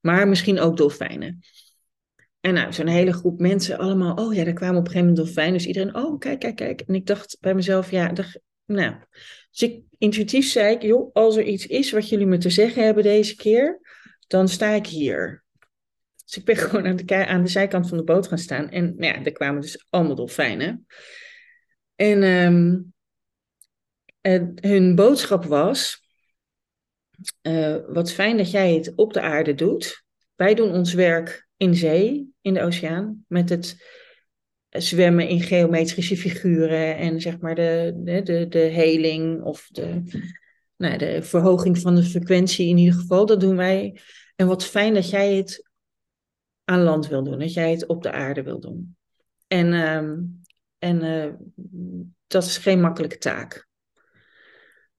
Maar misschien ook dolfijnen. En nou, zo'n hele groep mensen allemaal, oh ja, daar kwamen op een gegeven moment dolfijnen. Dus iedereen, oh, kijk, kijk, kijk. En ik dacht bij mezelf, ja, nou. Dus ik, intuïtief zei ik, joh, als er iets is wat jullie me te zeggen hebben deze keer, dan sta ik hier. Dus ik ben gewoon aan de, aan de zijkant van de boot gaan staan. En nou ja, er kwamen dus allemaal dolfijnen. En um, hun boodschap was: uh, Wat fijn dat jij het op de aarde doet. Wij doen ons werk in zee, in de oceaan, met het zwemmen in geometrische figuren en zeg maar de, de, de, de heling of de, nou, de verhoging van de frequentie in ieder geval. Dat doen wij. En wat fijn dat jij het aan land wil doen, dat jij het op de aarde wil doen. En, uh, en uh, dat is geen makkelijke taak.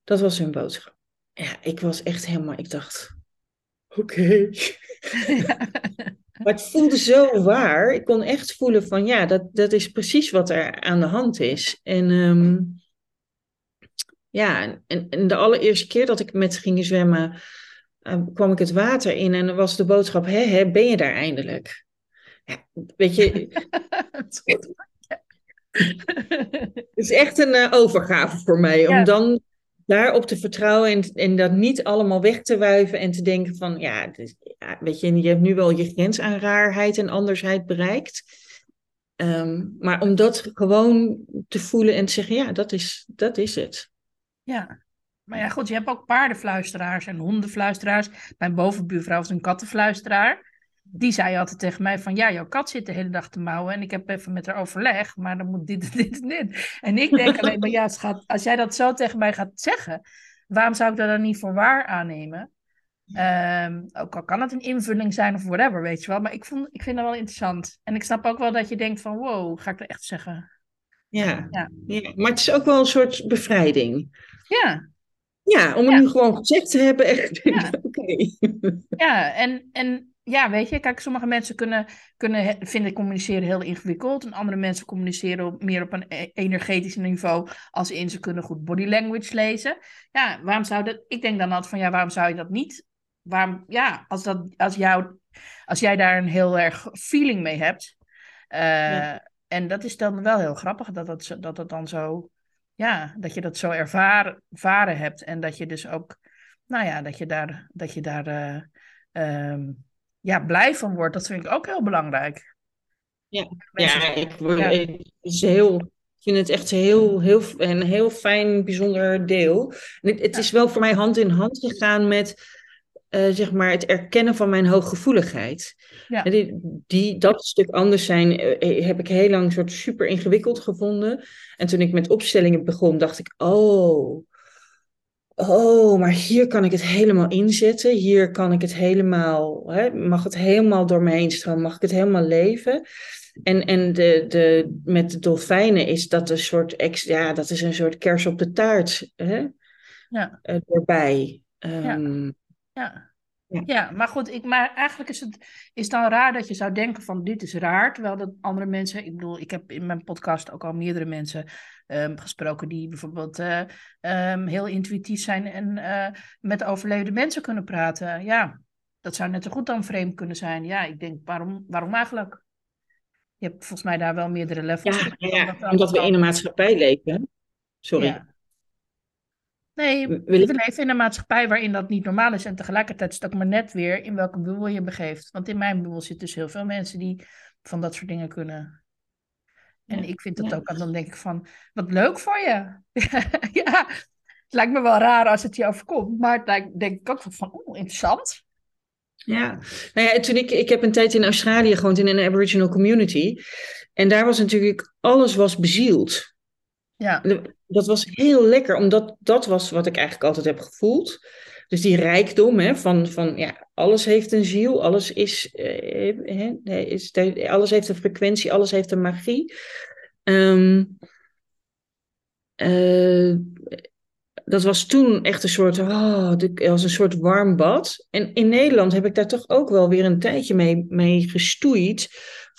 Dat was hun boodschap. Ja, ik was echt helemaal, ik dacht, oké. Okay. maar het voelde zo waar. Ik kon echt voelen van, ja, dat, dat is precies wat er aan de hand is. En um, ja, en, en de allereerste keer dat ik met ze ging zwemmen, uh, kwam ik het water in en was de boodschap, hè, hè ben je daar eindelijk? Ja, weet je... het is echt een uh, overgave voor mij, om dan daarop te vertrouwen en, en dat niet allemaal weg te wuiven en te denken van, ja, dus, ja, weet je, je hebt nu wel je grens aan raarheid en andersheid bereikt. Um, maar om dat gewoon te voelen en te zeggen, ja, dat is, dat is het. Ja, maar ja, goed, je hebt ook paardenfluisteraars en hondenfluisteraars. Mijn bovenbuurvrouw was een kattenfluisteraar. Die zei altijd tegen mij van, ja, jouw kat zit de hele dag te mouwen en ik heb even met haar overleg, maar dan moet dit, dit en dit. En ik denk alleen maar, ja, schat, als jij dat zo tegen mij gaat zeggen, waarom zou ik dat dan niet voor waar aannemen? Um, ook al kan het een invulling zijn of whatever, weet je wel. Maar ik, vond, ik vind dat wel interessant. En ik snap ook wel dat je denkt van, wow, ga ik dat echt zeggen? Ja, ja. ja. maar het is ook wel een soort bevrijding. Ja, ja, om het nu gewoon gezegd te hebben, echt. Ja, oké. ja en, en ja, weet je, kijk, sommige mensen kunnen, kunnen vinden communiceren heel ingewikkeld. En andere mensen communiceren meer op een e-, energetisch niveau. Als in ze kunnen goed body language lezen. Ja, waarom zou dat? Ik denk dan altijd van ja, waarom zou je dat niet? Waarom, ja, als, dat, als, jou, als jij daar een heel erg feeling mee hebt. Uh, ja. En dat is dan wel heel grappig dat dat, dat, dat dan zo ja, dat je dat zo ervaren, ervaren hebt en dat je dus ook, nou ja, dat je daar, dat je daar uh, um, ja, blij van wordt. Dat vind ik ook heel belangrijk. Ja, ja, ik, ja. ik, is heel, ik vind het echt heel, heel, een heel fijn, bijzonder deel. En het, het is wel voor mij hand in hand gegaan met eh, zeg maar het erkennen van mijn hooggevoeligheid. Ja. Die, die, dat stuk anders zijn eh, heb ik heel lang soort super ingewikkeld gevonden. En toen ik met opstellingen begon, dacht ik, oh, oh, maar hier kan ik het helemaal inzetten. Hier kan ik het helemaal, hè, mag het helemaal door me heen stromen, mag ik het helemaal leven. En, en de, de, met de dolfijnen is dat een soort, ex, ja, dat is een soort kers op de taart hè? Ja. Uh, erbij. Ja. Um, Ja. Ja. Ja, maar goed, ik, maar eigenlijk is het is dan raar dat je zou denken van dit is raar, terwijl dat andere mensen, ik bedoel, ik heb in mijn podcast ook al meerdere mensen ehm, gesproken die bijvoorbeeld eh, ehm, heel intuïtief zijn en eh, met overleden mensen kunnen praten. Ja, dat zou net zo goed dan vreemd kunnen zijn. Ja, ik denk, waarom, waarom eigenlijk? Je hebt volgens mij daar wel meerdere levels. ja, ja, Omdat- we in een maatschappij leven. Sorry. Ja. Nee, We- leven in een maatschappij waarin dat niet normaal is. En tegelijkertijd is het ook maar net weer in welke bubbel je begeeft. Want in mijn bubbel zitten dus heel veel mensen die van dat soort dingen kunnen. En Ja, ik vind dat ja. ook, en dan denk ik van, wat leuk voor je. ja, het lijkt me wel raar als het je overkomt. Maar het lijkt, denk ik ook van, oeh, interessant. Ja, nou ja, toen ik, ik heb een tijd in Australië gewoond in een Aboriginal community. En daar was natuurlijk, alles was bezield. Ja, Dat was heel lekker, omdat dat was wat ik eigenlijk altijd heb gevoeld. Dus die rijkdom hè, van, van ja, alles heeft een ziel, alles is, eh, hè, is, alles heeft een frequentie, alles heeft een magie. Ehm, eh, dat was toen echt een soort, oh, als een soort warm bad. En in Nederland heb ik daar toch ook wel weer een tijdje mee, mee gestoeid.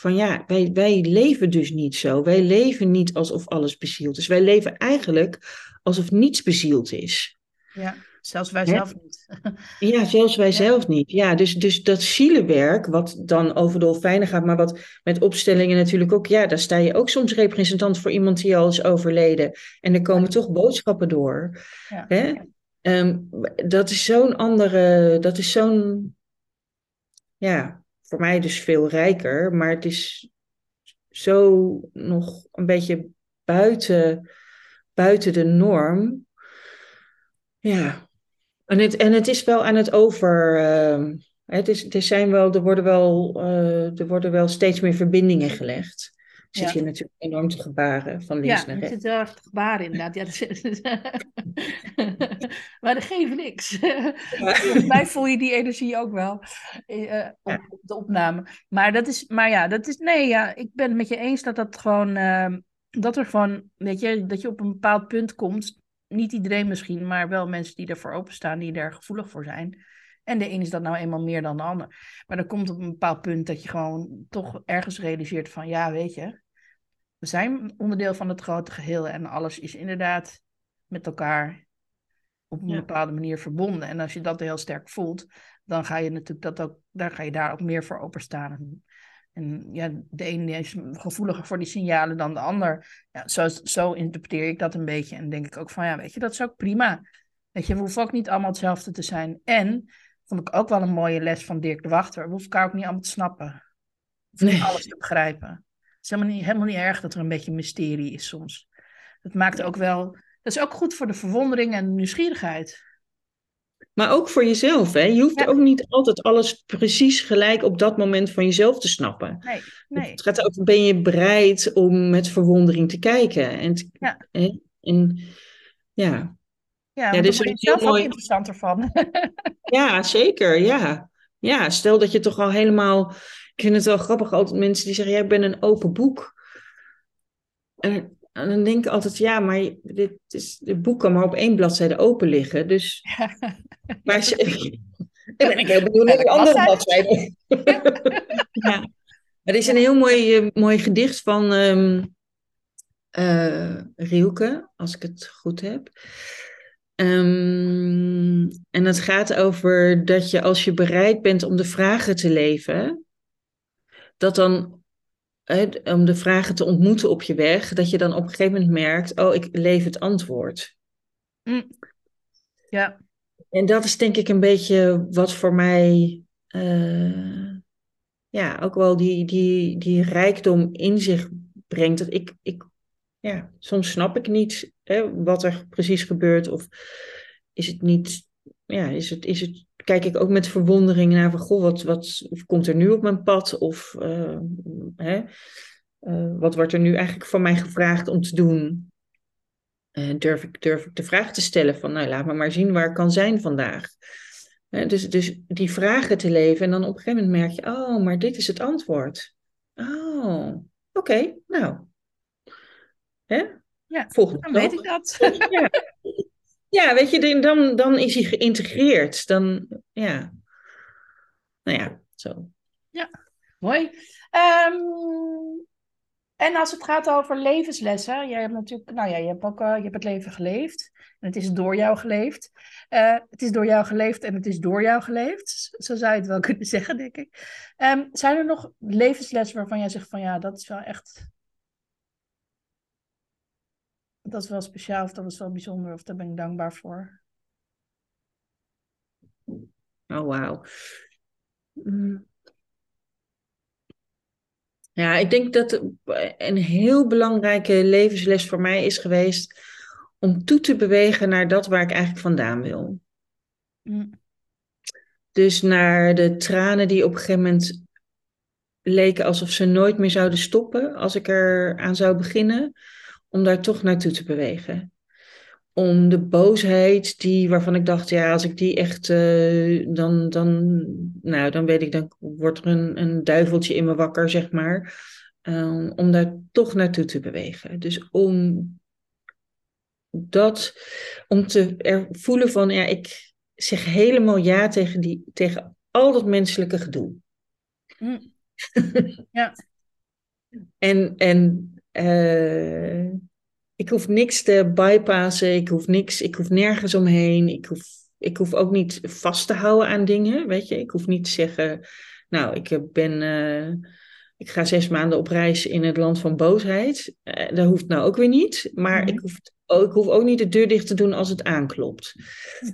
Van ja, wij, wij leven dus niet zo. Wij leven niet alsof alles bezield is. Wij leven eigenlijk alsof niets bezield is. ja. zelfs wij Hè? zelf niet. Ja, zelfs wij zelf niet. Ja, dus, dus dat zielenwerk, wat dan over dolfijnen gaat, maar wat met opstellingen natuurlijk ook, ja, daar sta je ook soms representant voor iemand die al is overleden. En er komen toch boodschappen door. Ja. Hè? Ehm, dat is zo'n andere, dat is zo'n, ja, voor mij dus veel rijker, maar het is zo nog een beetje buiten, buiten de norm. Ja, en het, en het is wel aan het over. ehm, het is, er, zijn wel, er, worden wel, eh, er worden wel steeds meer verbindingen gelegd. Zit Ja. hier natuurlijk enorm te gebaren van links Ja, naar het rechts. zit heel erg te gebaren inderdaad. Ja, dat is- maar dat geeft niks. Volgens mij voel je die energie ook wel eh, op, op de opname. Maar dat is, maar ja, dat is, nee, ja, ik ben het met je eens dat dat gewoon, ehm, dat er gewoon, weet je, dat je op een bepaald punt komt. Niet iedereen misschien, maar wel mensen die ervoor openstaan, die daar gevoelig voor zijn. En de een is dat nou eenmaal meer dan de ander. Maar dan komt op een bepaald punt dat je gewoon toch ergens realiseert van, ja, weet je, we zijn onderdeel van het grote geheel en alles is inderdaad met elkaar op een Ja. bepaalde manier verbonden. En als je dat heel sterk voelt, dan ga je natuurlijk dat ook, daar ga je daar ook meer voor openstaan. En ja, de ene is gevoeliger voor die signalen dan de ander. Ja, zo, zo interpreteer ik dat een beetje. En denk ik ook van, ja, weet je, dat is ook prima. Weet je, we hoeven ook niet allemaal hetzelfde te zijn. En, vond ik ook wel een mooie les van Dirk de Wachter, we hoeven elkaar ook niet allemaal te snappen. Of niet Nee. alles te begrijpen. Het is helemaal niet, helemaal niet erg dat er een beetje mysterie is soms. Dat maakt ook wel, dat is ook goed voor de verwondering en nieuwsgierigheid. Maar ook voor jezelf, hè? Je hoeft Ja. ook niet altijd alles precies gelijk op dat moment van jezelf te snappen. Nee, nee. Het gaat over, ben je bereid om met verwondering te kijken? En, te- Ja. en ja. Ja, want is word een je zelf heel ook mooi- interessanter van. Ja, zeker. Ja. ja, stel dat je toch al helemaal. Ik vind het wel grappig, altijd mensen die zeggen: ja, ik ben een open boek. En, en dan denk ik altijd: ja, maar dit is, het boek kan maar op één bladzijde open liggen. Dus waar ze, dan ben ik heel benieuwd naar die Welke andere bladzijde? ja. Er is een heel mooi, eh, mooi gedicht van Rielke, als ik het goed heb. Ehm, en het gaat over dat je als je bereid bent om de vragen te leven, dat dan, om de vragen te ontmoeten op je weg, dat je dan op een gegeven moment merkt, oh, ik leef het antwoord. Ja, En dat is denk ik een beetje wat voor mij, eh, ja, ook wel die, die, die rijkdom in zich brengt. Dat ik, ik, ja, soms snap ik niet hè, wat er precies gebeurt. Of is het niet, ja, is het, is het kijk ik ook met verwondering naar van, goh, wat, wat komt er nu op mijn pad? Of uh, hè, uh, wat wordt er nu eigenlijk van mij gevraagd om te doen? Uh, durf, ik, durf ik de vraag te stellen van, nou laat me maar zien waar ik kan zijn vandaag. dus, dus die vragen te leven en dan op een gegeven moment merk je, oh, maar dit is het antwoord. Oh, oké, nou. Hè? Ja, Volgende dan weet ik dat. Ja. ja, weet je, dan, dan is hij geïntegreerd. Dan, ja. Nou ja, zo. Ja, mooi. Um, en als het gaat over levenslessen, jij hebt natuurlijk, nou ja, je hebt ook uh, je hebt het leven geleefd. En het is door jou geleefd. Uh, het is door jou geleefd en het is door jou geleefd. Zo zou je het wel kunnen zeggen, denk ik. Um, zijn er nog levenslessen waarvan jij zegt van ja, dat is wel echt. Dat is wel speciaal of dat is wel bijzonder of daar ben ik dankbaar voor? Oh, wauw. Mm. Ja, ik denk dat een heel belangrijke levensles voor mij is geweest om toe te bewegen naar dat waar ik eigenlijk vandaan wil. Mm. Dus naar de tranen die op een gegeven moment leken alsof ze nooit meer zouden stoppen als ik er aan zou beginnen, om daar toch naartoe te bewegen om de boosheid die, waarvan ik dacht, ja, als ik die echt, uh, dan, dan, nou, dan weet ik, dan wordt er een, een duiveltje in me wakker, zeg maar. Um, om daar toch naartoe te bewegen. Dus om dat, om te er voelen van, ja, ik zeg helemaal ja tegen, die, tegen al dat menselijke gedoe. Mm. ja. en en uh, ik hoef niks te bypassen, ik hoef niks, ik hoef nergens omheen, ik hoef, ik hoef ook niet vast te houden aan dingen, weet je. Ik hoef niet te zeggen, nou, ik ben, uh, ik ga zes maanden op reis in het land van boosheid. Uh, dat hoeft nou ook weer niet, maar ik, hoef, oh, ik hoef ook niet de deur dicht te doen als het aanklopt.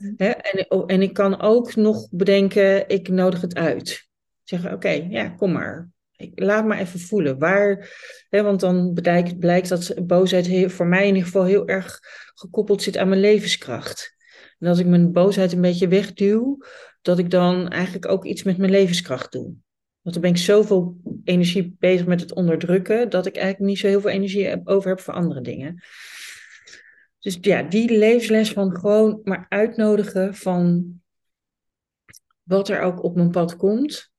Mm en, oh, en ik kan ook nog bedenken, ik nodig het uit. Zeggen, oké, ja, kom maar laat maar even voelen. Waar, hè, want dan blijkt, dat boosheid voor mij in ieder geval heel erg gekoppeld zit aan mijn levenskracht. En als ik mijn boosheid een beetje wegduw, dat ik dan eigenlijk ook iets met mijn levenskracht doe. Want dan ben ik zoveel energie bezig met het onderdrukken, dat ik eigenlijk niet zo heel veel energie over heb voor andere dingen. Dus ja, die levensles van gewoon maar uitnodigen van wat er ook op mijn pad komt.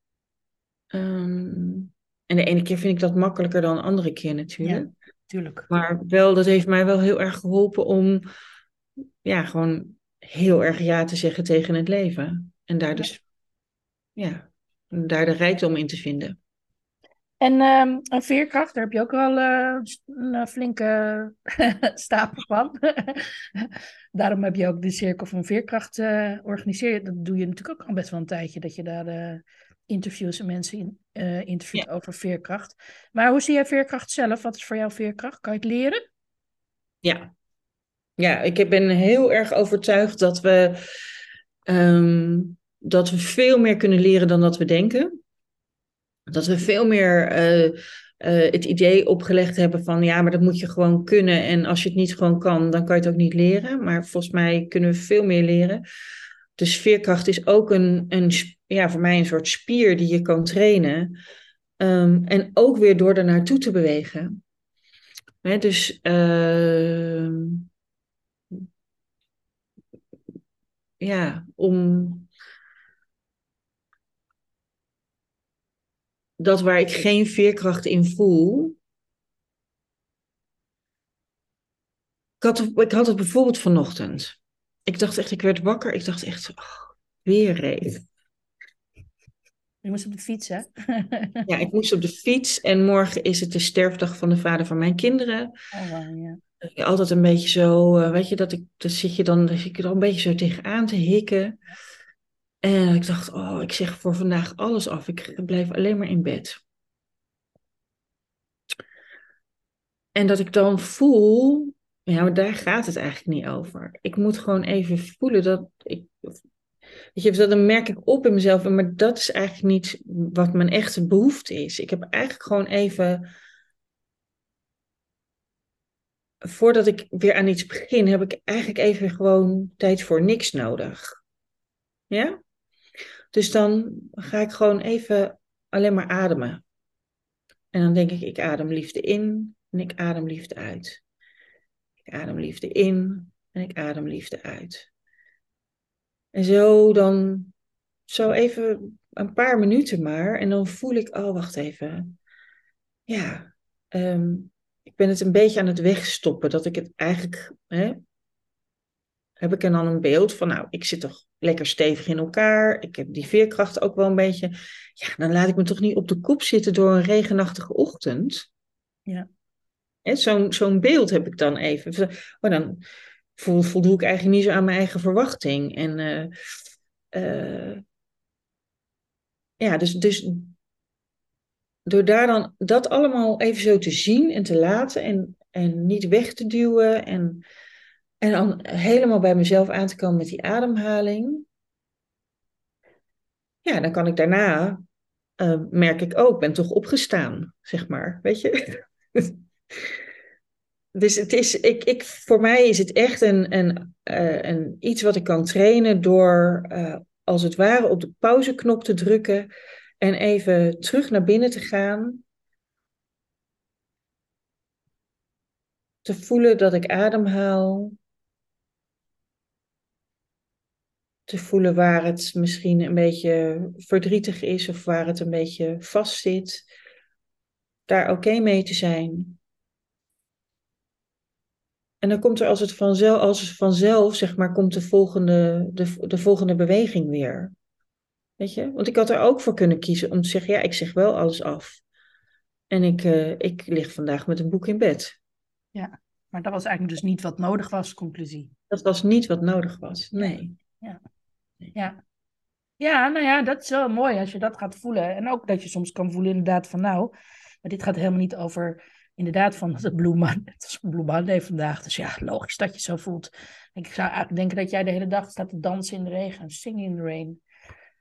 Ehm, en de ene keer vind ik dat makkelijker dan de andere keer natuurlijk. Ja, tuurlijk. Maar wel, dat heeft mij wel heel erg geholpen om ja, gewoon heel erg ja te zeggen tegen het leven. En daar dus, ja, daar de rijkdom in te vinden. En um, een veerkracht, daar heb je ook wel uh, een eh, flinke stapel van. Daarom heb je ook de cirkel van veerkracht uh, georganiseerd. Dat doe je natuurlijk ook al best wel een tijdje, dat je daar interviews en mensen in, uh, interviewt over veerkracht. Maar hoe zie jij veerkracht zelf? Wat is voor jou veerkracht? Kan je het leren? Ja, ja ik ben heel erg overtuigd dat we, um, dat we veel meer kunnen leren dan dat we denken. Dat we veel meer uh, uh, het idee opgelegd hebben van ja, maar dat moet je gewoon kunnen. En als je het niet gewoon kan, dan kan je het ook niet leren. Maar volgens mij kunnen we veel meer leren. Dus veerkracht is ook een, een, ja, voor mij een soort spier die je kan trainen. Um, en ook weer door er naartoe te bewegen. Dus uh, ja, om dat waar ik geen veerkracht in voel. Ik had het bijvoorbeeld vanochtend ik dacht echt, ik werd wakker. Ik dacht echt, oh, weer reef. Je moest op de fiets, hè? ja, ik moest op de fiets. En morgen is het de sterfdag van de vader van mijn kinderen. Oh, wow, ja. Altijd een beetje zo, uh, weet je, dat ik, dan zit je dan, dan zit je er een beetje zo tegenaan te hikken. En ik dacht, oh, ik zeg voor vandaag alles af. Ik blijf alleen maar in bed. En dat ik dan voel ja, maar daar gaat het eigenlijk niet over. Ik moet gewoon even voelen dat ik. Weet je, dan merk ik op in mezelf, maar dat is eigenlijk niet wat mijn echte behoefte is. Ik heb eigenlijk gewoon even. Voordat ik weer aan iets begin, heb ik eigenlijk even gewoon tijd voor niks nodig. Ja? Dus dan ga ik gewoon even alleen maar ademen. En dan denk ik, ik adem liefde in en ik adem liefde uit. Ik adem liefde in en ik adem liefde uit. En zo dan, zo even een paar minuten maar. En dan voel ik, oh wacht even. Ja, ehm, ik ben het een beetje aan het wegstoppen. Dat ik het eigenlijk, hè, heb ik er dan een beeld van, nou, ik zit toch lekker stevig in elkaar. Ik heb die veerkracht ook wel een beetje. Ja, dan laat ik me toch niet op de kop zitten door een regenachtige ochtend. Ja. Zo'n zo'n beeld heb ik dan even. Oh, dan voldoe ik eigenlijk niet zo aan mijn eigen verwachting. En uh, ja, dus, dus door daar dan dat allemaal even zo te zien en te laten en, en niet weg te duwen en, en dan helemaal bij mezelf aan te komen met die ademhaling. Ja, dan kan ik daarna, uh, merk ik ook, oh, ben toch opgestaan, zeg maar, weet je. dus het is, ik, ik, voor mij is het echt een, een, uh, een, iets wat ik kan trainen door uh, als het ware op de pauzeknop te drukken en even terug naar binnen te gaan. Te voelen dat ik ademhaal. Te voelen waar het misschien een beetje verdrietig is of waar het een beetje vastzit. Daar oké mee te zijn. En dan komt er als het vanzelf, als het vanzelf zeg maar, komt de volgende, de, de volgende beweging weer. Weet je? Want ik had er ook voor kunnen kiezen om te zeggen, ja, ik zeg wel alles af. En ik, uh, ik lig vandaag met een boek in bed. Ja, maar dat was eigenlijk dus niet wat nodig was, conclusie. Dat was niet wat nodig was, nee. Ja, ja. ja nou ja, dat is wel mooi als je dat gaat voelen. En ook dat je soms kan voelen inderdaad van, nou, maar dit gaat helemaal niet over inderdaad van de Blue Man. Het is Blue Monday vandaag, dus ja, logisch dat je zo voelt. Ik zou eigenlijk denken dat jij de hele dag staat te dansen in de regen, singing in the rain.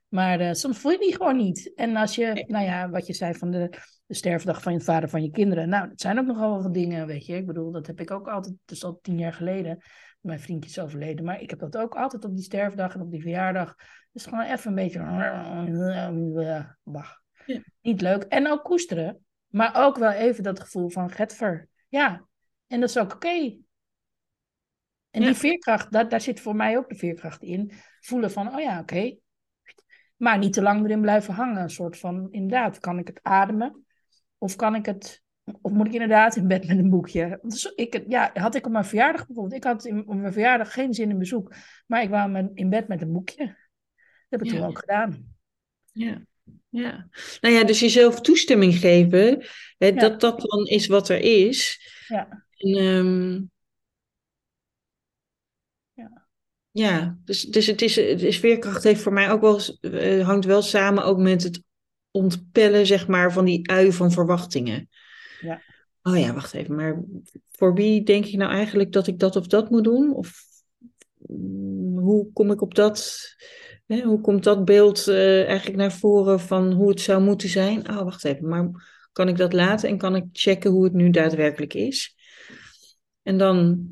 Maar uh, soms voel je die gewoon niet. En als je, nou ja, wat je zei van de, de sterfdag van je vader van je kinderen. Nou, dat zijn ook nogal wat dingen, weet je. Ik bedoel, dat heb ik ook altijd, dus al tien jaar geleden. Mijn vriendje is overleden. Maar ik heb dat ook altijd op die sterfdag en op die verjaardag. Dus gewoon even een beetje... Bah. Ja. Niet leuk. En ook koesteren. Maar ook wel even dat gevoel van getver. Ja, en dat is ook oké. En die veerkracht, daar, daar zit voor mij ook de veerkracht in. Voelen van, oh ja, oké. Maar niet te lang erin blijven hangen. Een soort van, inderdaad, kan ik het ademen? Of kan ik het, of moet ik inderdaad in bed met een boekje? Dus ik, ja, had ik op mijn verjaardag bijvoorbeeld. Ik had in, op mijn verjaardag geen zin in bezoek. Maar ik wou in bed met een boekje. Dat heb ik toen ook gedaan. Ja. Ja, nou ja, dus jezelf toestemming geven, hè, dat dat dan is wat er is. Ja. En, um, ja. ja, dus, dus het, is, het is veerkracht heeft voor mij ook wel, uh, hangt wel samen ook met het ontpellen, zeg maar, van die ui van verwachtingen. Ja. Oh ja, wacht even, maar voor wie denk ik nou eigenlijk dat ik dat of dat moet doen? Of mm, hoe kom ik op dat? Hè, hoe komt dat beeld uh, eigenlijk naar voren van hoe het zou moeten zijn? Oh, wacht even, maar kan ik dat laten en kan ik checken hoe het nu daadwerkelijk is? En dan,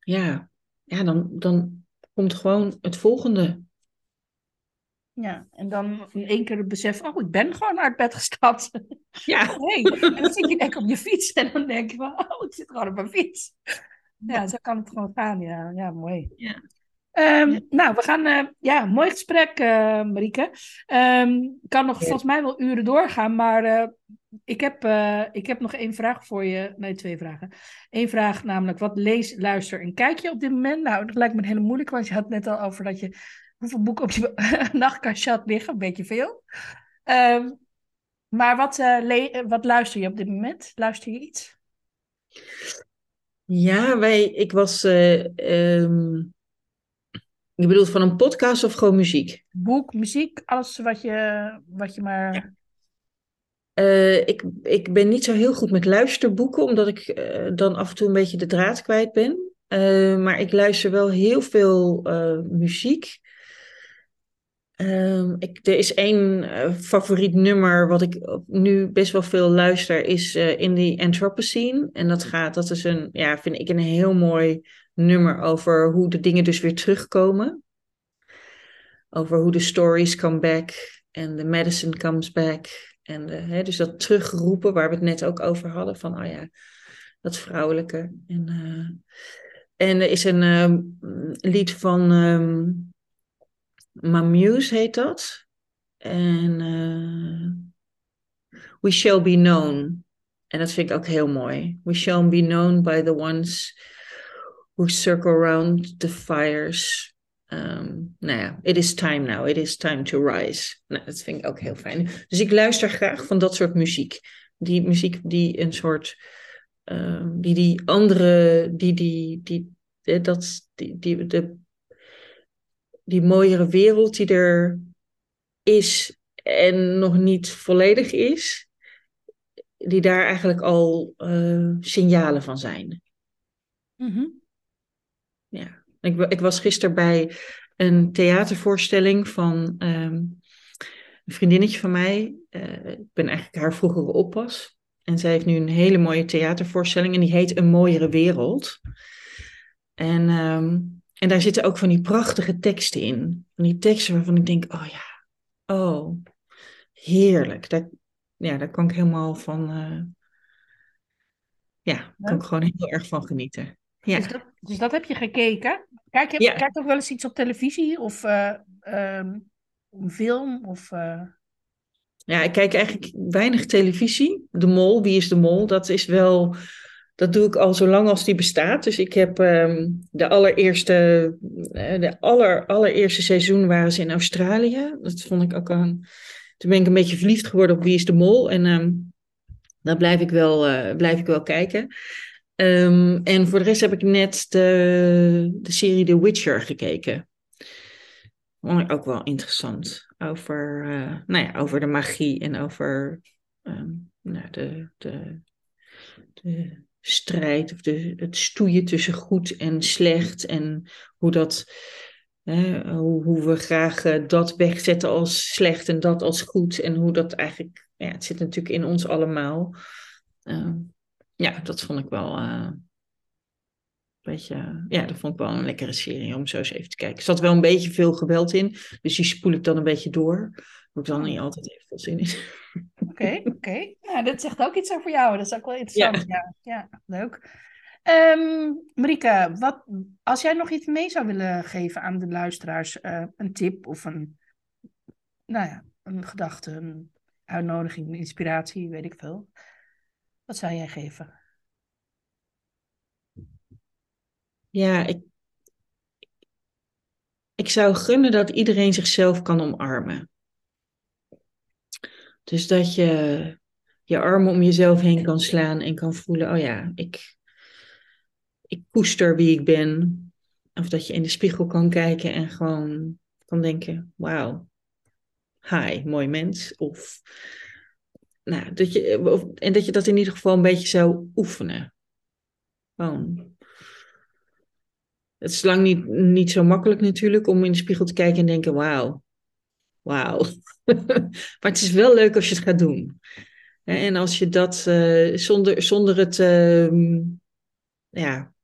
ja, ja dan, dan komt gewoon het volgende. Ja, en dan in één keer het besef, oh, ik ben gewoon uit bed gestapt. Ja. nee. En dan zit je denk op je fiets en dan denk je van, oh, ik zit gewoon op mijn fiets. Ja, zo kan het gewoon gaan. Ja, ja mooi. Ja. Um, Nou, we gaan, uh, ja, mooi gesprek, uh, Marieke. Um, kan nog volgens mij wel uren doorgaan, maar uh, ik, heb, ik heb nog één vraag voor je. Nee, twee vragen. Eén vraag namelijk, wat lees, luister en kijk je op dit moment? Nou, dat lijkt me een hele moeilijk, want je had net al over dat je hoeveel boeken op je nachtkastje had liggen, een beetje veel. Um, maar wat, wat luister je op dit moment? Luister je iets? Ja, wij, ik was je bedoelt van een podcast of gewoon muziek? Boek, muziek, alles wat je, wat je maar. Uh, ik, ik ben niet zo heel goed met luisterboeken, omdat ik uh, dan af en toe een beetje de draad kwijt ben. Uh, maar ik luister wel heel veel muziek. Ehm, ik, er is één favoriet nummer wat ik nu best wel veel luister, is In the Anthropocene. En dat gaat, dat is een, ja, vind ik een heel mooi nummer over hoe de dingen dus weer terugkomen. over hoe de stories come back en de medicine comes back. En hè, dus dat terugroepen waar we het net ook over hadden, van oh ja, dat vrouwelijke. En, uh, en er is een uh, lied van um, Mamuse, heet dat. En uh, We Shall Be Known. En dat vind ik ook heel mooi. We shall be known by the ones who circle around the fires Um, nou ja, it is time now, it is time to rise. Nou, dat vind ik ook heel fijn. Dus ik luister graag van dat soort muziek. Die muziek die een soort, um, die die andere, die die, die, dat, die, die, de, die mooiere wereld die er is en nog niet volledig is, die daar eigenlijk al uh, signalen van zijn. Mm. Ja. Ik, ik was gisteren bij een theatervoorstelling van um, een vriendinnetje van mij. Uh, ik ben eigenlijk haar vroegere oppas. En zij heeft nu een hele mooie theatervoorstelling en die heet Een mooiere wereld. En, um, en daar zitten ook van die prachtige teksten in. Van die teksten waarvan ik denk, oh ja, oh, heerlijk. Daar, ja, daar kan ik helemaal van, uh, ja, daar kan ik gewoon heel erg van genieten. Ja. Dus, dat, dus dat heb je gekeken? Kijk je ja. kijk ook wel eens iets op televisie of uh, um, een film? Of, uh... Ja, ik kijk eigenlijk weinig televisie. De Mol, Wie is de Mol? Dat is wel... Dat doe ik al zo lang als die bestaat. Dus ik heb um, de allereerste... Eh, de aller, allereerste seizoen waren ze in Australië. Dat vond ik ook een... Toen ben ik een beetje verliefd geworden op Wie is de Mol. En um, daar blijf ik wel, uh, blijf ik wel kijken. Um, en voor de rest heb ik net de, de serie The Witcher gekeken. Ook wel interessant. Over, uh, nou ja, over de magie en over um, nou, de, de, de strijd of de, het stoeien tussen goed en slecht. En hoe dat. Hoe, we graag uh, dat wegzetten als slecht en dat als goed. En hoe dat eigenlijk. Ja, het zit natuurlijk in ons allemaal. Uh, ja, dat vond ik wel uh, een beetje, ja, dat vond ik wel een lekkere serie om zo eens even te kijken. Er zat wel een beetje veel geweld in, dus die spoel ik dan een beetje door. Waar ik dan niet altijd even veel zin in. Oké, oké. Okay. Nou, dat zegt ook iets over jou. Dat is ook wel interessant. Ja, ja, ja leuk. Um, Marieke, wat, als jij nog iets mee zou willen geven aan de luisteraars, uh, een tip of een, nou ja, een gedachte, een uitnodiging, een inspiratie, weet ik veel. Wat zou jij geven? Ja, ik, ik zou gunnen dat iedereen zichzelf kan omarmen. Dus dat je je armen om jezelf heen kan slaan en kan voelen, oh ja, ik, ik koester wie ik ben. Of dat je in de spiegel kan kijken en gewoon kan denken, wauw, hi, mooi mens. Of nou, dat je, en dat je dat in ieder geval een beetje zou oefenen. Gewoon. Het is lang niet, niet zo makkelijk natuurlijk om in de spiegel te kijken en denken, wauw, wauw. maar het is wel leuk als je het gaat doen. En als je dat uh, zonder, zonder het, uh, ja,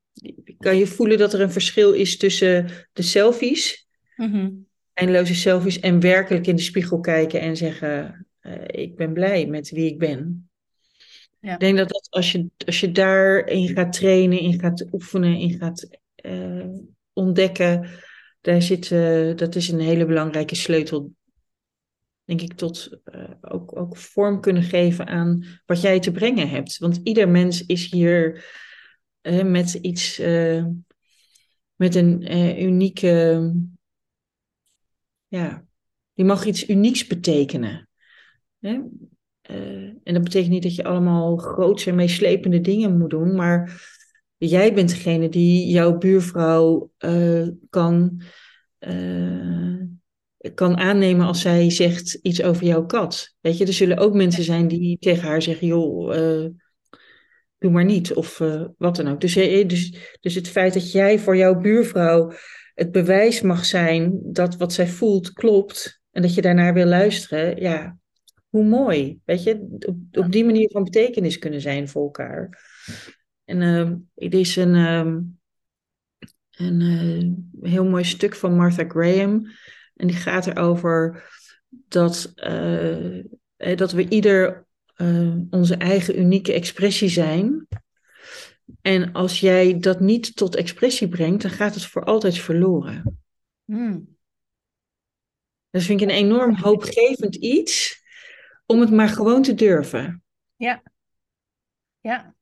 kan je voelen dat er een verschil is tussen de selfies, mm eindeloze selfies, en werkelijk in de spiegel kijken en zeggen, uh, ik ben blij met wie ik ben. Ja. Ik denk dat, dat als, je, als je daarin gaat trainen, in gaat oefenen, in gaat uh, ontdekken, daar zit, uh, dat is een hele belangrijke sleutel, denk ik, tot ook, ook vorm kunnen geven aan wat jij te brengen hebt. Want ieder mens is hier met iets, met een unieke, ja, die mag iets unieks betekenen. Uh, en dat betekent niet dat je allemaal grootse en meeslepende dingen moet doen, maar jij bent degene die jouw buurvrouw uh, kan, uh, kan aannemen als zij zegt iets over jouw kat. Weet je, er zullen ook mensen zijn die tegen haar zeggen, joh, doe maar niet, of wat dan ook. Dus, dus, dus het feit dat jij voor jouw buurvrouw het bewijs mag zijn dat wat zij voelt klopt en dat je daarnaar wil luisteren, ja, hoe mooi. Weet je, op, op die manier van betekenis kunnen zijn voor elkaar. En uh, het is een, um, een uh, heel mooi stuk van Martha Graham. En die gaat erover dat, eh, dat we ieder onze eigen unieke expressie zijn. En als jij dat niet tot expressie brengt, dan gaat het voor altijd verloren. Hmm. Dat vind ik een enorm hoopgevend iets om het maar gewoon te durven. Ja. Ja.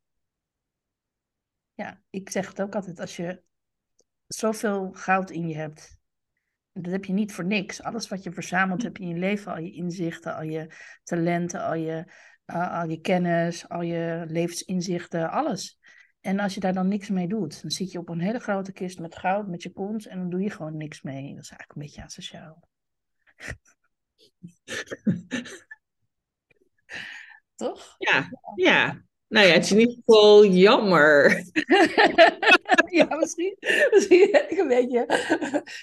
Ja, ik zeg het ook altijd. Als je zoveel goud in je hebt, dat heb je niet voor niks. Alles wat je verzameld hebt in je leven, al je inzichten, al je talenten, al je, uh, al je kennis, al je levensinzichten, alles. En als je daar dan niks mee doet, dan zit je op een hele grote kist met goud, met je kont, en dan doe je gewoon niks mee. Dat is eigenlijk een beetje asociaal. Toch? Ja, ja. Nou ja, het is in ieder geval jammer. ja, misschien, misschien een beetje,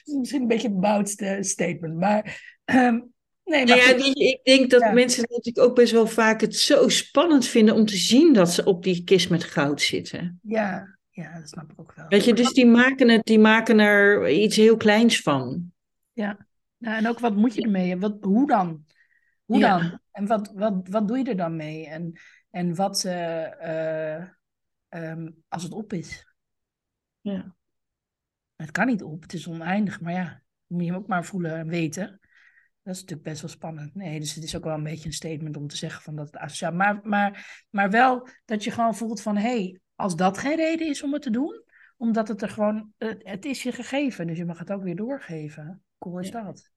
misschien een beetje een boutste statement. Maar um, nee, maar nou ja, ik denk dat mensen natuurlijk ook best wel vaak het zo spannend vinden om te zien dat ze op die kist met goud zitten. Ja, ja dat snap ik ook wel. Weet je, dus die maken, het, die maken er iets heel kleins van. Ja, nou, en ook wat moet je ermee? Wat, hoe dan? Hoe dan? En wat, wat, wat doe je er dan mee? En, en wat uh, um, als het op is? Ja. Het kan niet op, het is oneindig, maar ja, moet je hem ook maar voelen en weten. Dat is natuurlijk best wel spannend. Nee, dus het is ook wel een beetje een statement om te zeggen van dat het asociaal. Maar, maar, maar wel dat je gewoon voelt van hé, hey, als dat geen reden is om het te doen, omdat het er gewoon, het is je gegeven, dus je mag het ook weer doorgeven. Cool is dat.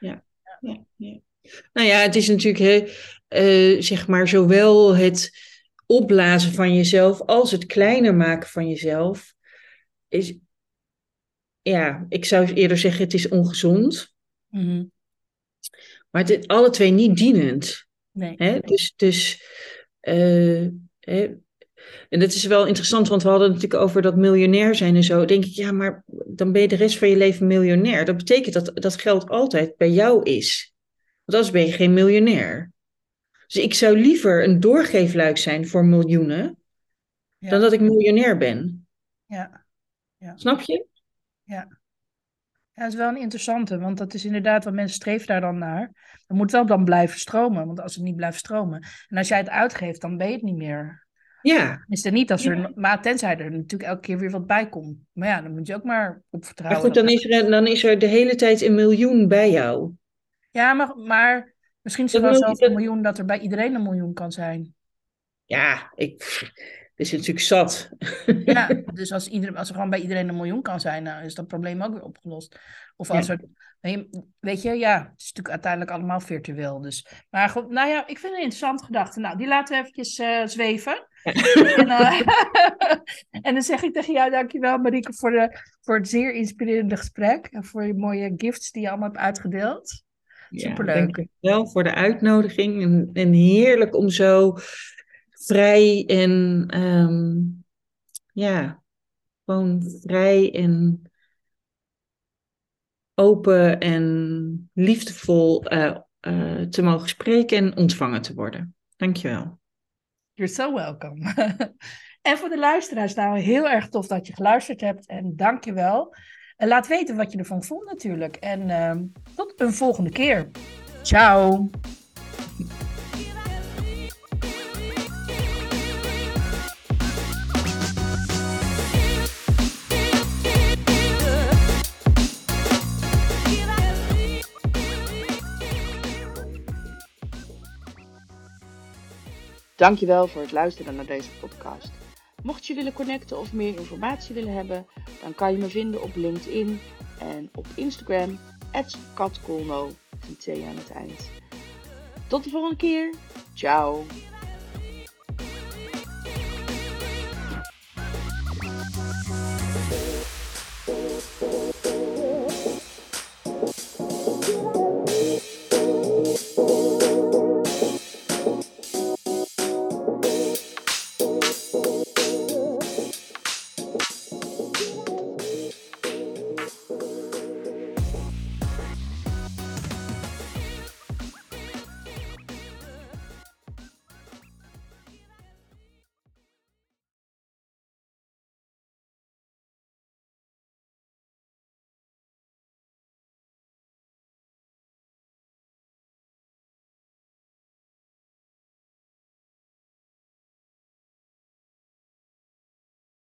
Ja. ja. ja. Nou ja, het is natuurlijk uh, zeg maar zowel het opblazen van jezelf als het kleiner maken van jezelf. Is, ja, ik zou eerder zeggen het is ongezond. Mhm. Maar het is alle twee niet dienend. Nee. Hè? Dus, dus uh, hè? en dat is wel interessant, want we hadden het natuurlijk over dat miljonair zijn en zo. denk ik, ja, maar dan ben je de rest van je leven miljonair. Dat betekent dat dat geld altijd bij jou is. Want anders ben je geen miljonair. Dus ik zou liever een doorgeefluik zijn voor miljoenen, dan dat ik miljonair ben. Ja. ja. Snap je? Ja. Ja, dat is wel een interessante, want dat is inderdaad wat mensen streven daar dan naar. Dan moet wel dan blijven stromen, want als het niet blijft stromen. En als jij het uitgeeft, dan ben je het niet meer. Ja. Is er niet als er, maar tenzij er natuurlijk elke keer weer wat bij komt. Maar ja, dan moet je ook maar op vertrouwen. Maar goed, dan is er, dan is er de hele tijd een miljoen bij jou. Ja, maar, maar misschien is er wel zoveel miljoen dat er bij iedereen een miljoen kan zijn. Ja, ik, het is natuurlijk zat. Ja, dus als, iedereen, als er gewoon bij iedereen een miljoen kan zijn, dan is dat probleem ook weer opgelost. Of als er, weet je, ja, het is natuurlijk uiteindelijk allemaal virtueel. Dus. Maar goed, nou ja, ik vind het een interessante gedachte. Nou, die laten we eventjes uh, zweven. En, uh, en, dan zeg ik tegen jou, dankjewel Marieke voor, de, voor het zeer inspirerende gesprek. En voor je mooie gifts die je allemaal hebt uitgedeeld. Superleuk. Ja, wel voor de uitnodiging. En, en, heerlijk om zo vrij en um, ja, gewoon vrij en open en liefdevol uh, uh, te mogen spreken en ontvangen te worden. Dankjewel. You're so welcome. en voor de luisteraars, nou heel erg tof dat je geluisterd hebt en dankjewel. En laat weten wat je ervan vond natuurlijk. En uh, tot een volgende keer. Ciao. Dankjewel voor het luisteren naar deze podcast. Mocht je willen connecten of meer informatie willen hebben, dan kan je me vinden op LinkedIn en op Instagram, katkolno, een T aan het eind. Tot de volgende keer. Ciao.